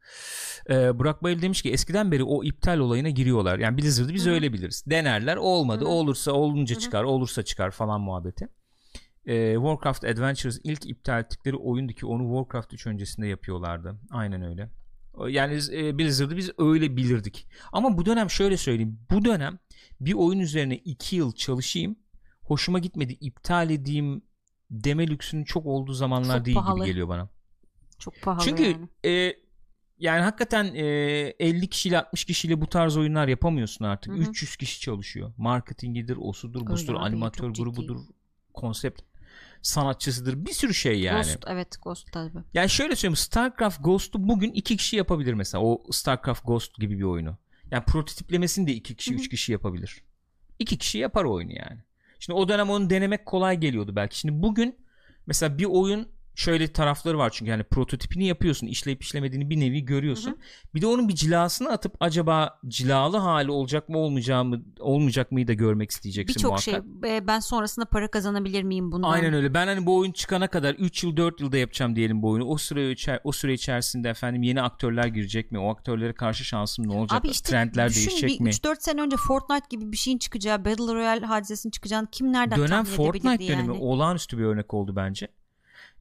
Ee, Burak Bayıl demiş ki eskiden beri o iptal olayına giriyorlar. Yani Blizzard'ı biz Hı hı. öyle biliriz. Denerler olmadı. Hı hı. Olursa olunca Hı hı. çıkar. Olursa çıkar falan muhabbeti. Ee, Warcraft Adventures ilk iptal ettikleri oyundu ki onu Warcraft 3 öncesinde yapıyorlardı. Aynen öyle. Yani e, Blizzard'ı biz öyle bilirdik. Ama bu dönem şöyle söyleyeyim. Bu dönem bir oyun üzerine 2 yıl çalışayım. Hoşuma gitmedi. iptal edeyim deme lüksünün çok olduğu zamanlar Çok değil pahalı. gibi geliyor bana. Çok pahalı Çünkü yani. e, yani hakikaten e, 50 kişiyle 60 kişiyle bu tarz oyunlar yapamıyorsun artık. Hı hı. 300 kişi çalışıyor. Marketingidir, osudur, busudur, abi, animatör çok ciddi. grubudur, konsept sanatçısıdır. Bir sürü şey yani. Ghost evet Ghost tabii. Yani şöyle söyleyeyim StarCraft Ghost'u bugün iki kişi yapabilir mesela. O StarCraft Ghost gibi bir oyunu. Yani prototiplemesini de iki kişi, Hı hı. üç kişi yapabilir. İki kişi yapar oyunu yani. Şimdi o dönem onu denemek kolay geliyordu belki. Şimdi bugün mesela bir oyun şöyle tarafları var çünkü yani prototipini yapıyorsun, işleyip işlemediğini bir nevi görüyorsun. Hı Bir de onun bir cilasını atıp acaba cilalı hali olacak mı olmayacak mı olmayacak mıyı da görmek isteyeceksin Birçok şey ben sonrasında para kazanabilir miyim bundan? Aynen öyle. Ben hani bu oyun çıkana kadar 3 yıl 4 yılda yapacağım diyelim bu oyunu. O süre içer o süre içerisinde efendim yeni aktörler girecek mi? O aktörlere karşı şansım ne olacak? Abi işte Trendler düşün değişecek bir mi? 3-4 sene önce Fortnite gibi bir şeyin çıkacağı, Battle Royale hadisesinin çıkacağını kim nereden Dönem Fortnite dönemi yani? olağanüstü bir örnek oldu bence.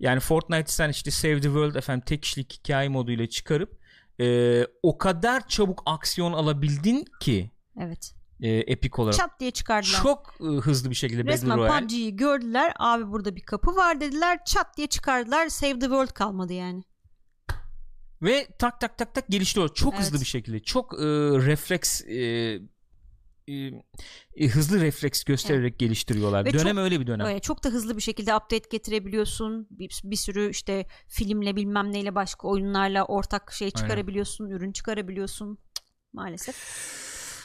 Yani Fortnite sen işte Save the World efendim tek kişilik hikaye moduyla çıkarıp e, o kadar çabuk aksiyon alabildin ki Evet. e, epik olarak. Çat diye çıkardılar. Çok e, hızlı bir şekilde Battle Resmen Royale. PUBG'yi gördüler. Abi burada bir kapı var dediler. Çat diye çıkardılar. Save the World kalmadı yani. Ve tak tak tak tak geliştiriyor. Çok Evet. hızlı bir şekilde. Çok e, refleks e, e, e, hızlı refleks göstererek geliştiriyorlar. Ve dönem çok- öyle bir dönem. Öyle çok da hızlı bir şekilde update getirebiliyorsun. Bir, bir sürü işte filmle bilmem neyle başka oyunlarla ortak şey çıkarabiliyorsun. Ürün çıkarabiliyorsun. Maalesef.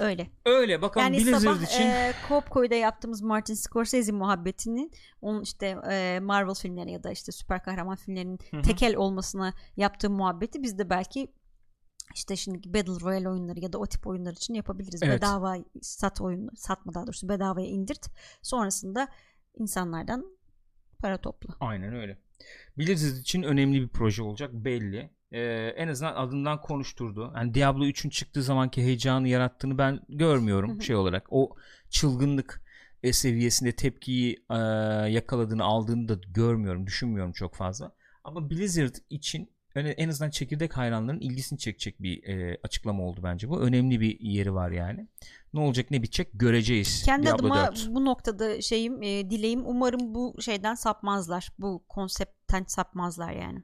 Öyle. Öyle bakalım Yani Blizzard sabah için e, Coopco'da yaptığımız Martin Scorsese muhabbetinin onun işte e, Marvel filmleri ya da işte süper kahraman filmlerinin Hı hı. tekel olmasına yaptığı muhabbeti biz de belki işte şimdi Battle Royale oyunları ya da o tip oyunlar için yapabiliriz. Evet. Bedava sat oyun satma daha doğrusu bedavaya indirt. Sonrasında insanlardan para topla. Aynen öyle. Blizzard için önemli bir proje olacak belli. Ee, en azından adından konuşturdu. Yani Diablo 3'ün çıktığı zamanki heyecanı yarattığını ben görmüyorum şey olarak. O çılgınlık e, seviyesinde tepkiyi e, yakaladığını, aldığını da görmüyorum, düşünmüyorum çok fazla. Ama Blizzard için en azından çekirdek hayranların ilgisini çekecek bir e, açıklama oldu bence bu. Önemli bir yeri var yani. Ne olacak ne bitecek göreceğiz. Kendi Diablo adıma 4. bu noktada şeyim e, dileğim umarım bu şeyden sapmazlar. Bu konseptten sapmazlar yani.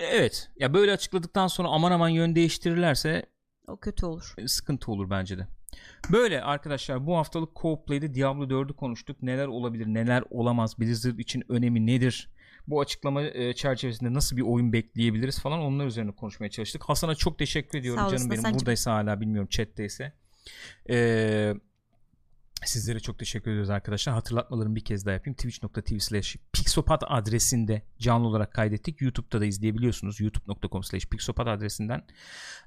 Evet. Ya böyle açıkladıktan sonra aman aman yön değiştirirlerse O kötü olur. e, sıkıntı olur bence de. Böyle arkadaşlar bu haftalık Co-Play'de Diablo 4'ü konuştuk. Neler olabilir, neler olamaz, Blizzard için önemi nedir? Bu açıklama e, çerçevesinde nasıl bir oyun bekleyebiliriz falan onlar üzerine konuşmaya çalıştık. Hasan'a çok teşekkür ediyorum Sağ olasın canım benim. Hasan'cığım. Buradaysa hala bilmiyorum chat'teyse. Ee, sizlere çok teşekkür ediyoruz arkadaşlar. Hatırlatmalarımı bir kez daha yapayım. Twitch.tv slash Pixopat adresinde canlı olarak kaydettik. YouTube'da da izleyebiliyorsunuz. youtube.com slash pixopat adresinden.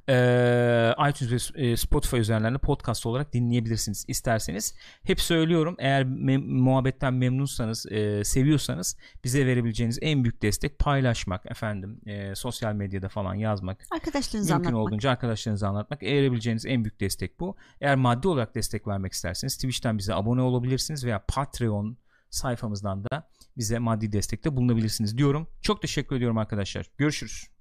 Ee, iTunes ve e, Spotify üzerinden podcast olarak dinleyebilirsiniz isterseniz. Hep söylüyorum eğer mem- muhabbetten memnunsanız, e, seviyorsanız bize verebileceğiniz en büyük destek paylaşmak efendim. E, sosyal medyada falan yazmak. Arkadaşlarınıza Mümkün anlatmak. olduğunca arkadaşlarınıza anlatmak. Verebileceğiniz en büyük destek bu. Eğer maddi olarak destek vermek isterseniz Twitch'ten bize abone olabilirsiniz veya Patreon sayfamızdan da bize maddi destekte bulunabilirsiniz diyorum. Çok teşekkür ediyorum arkadaşlar. Görüşürüz.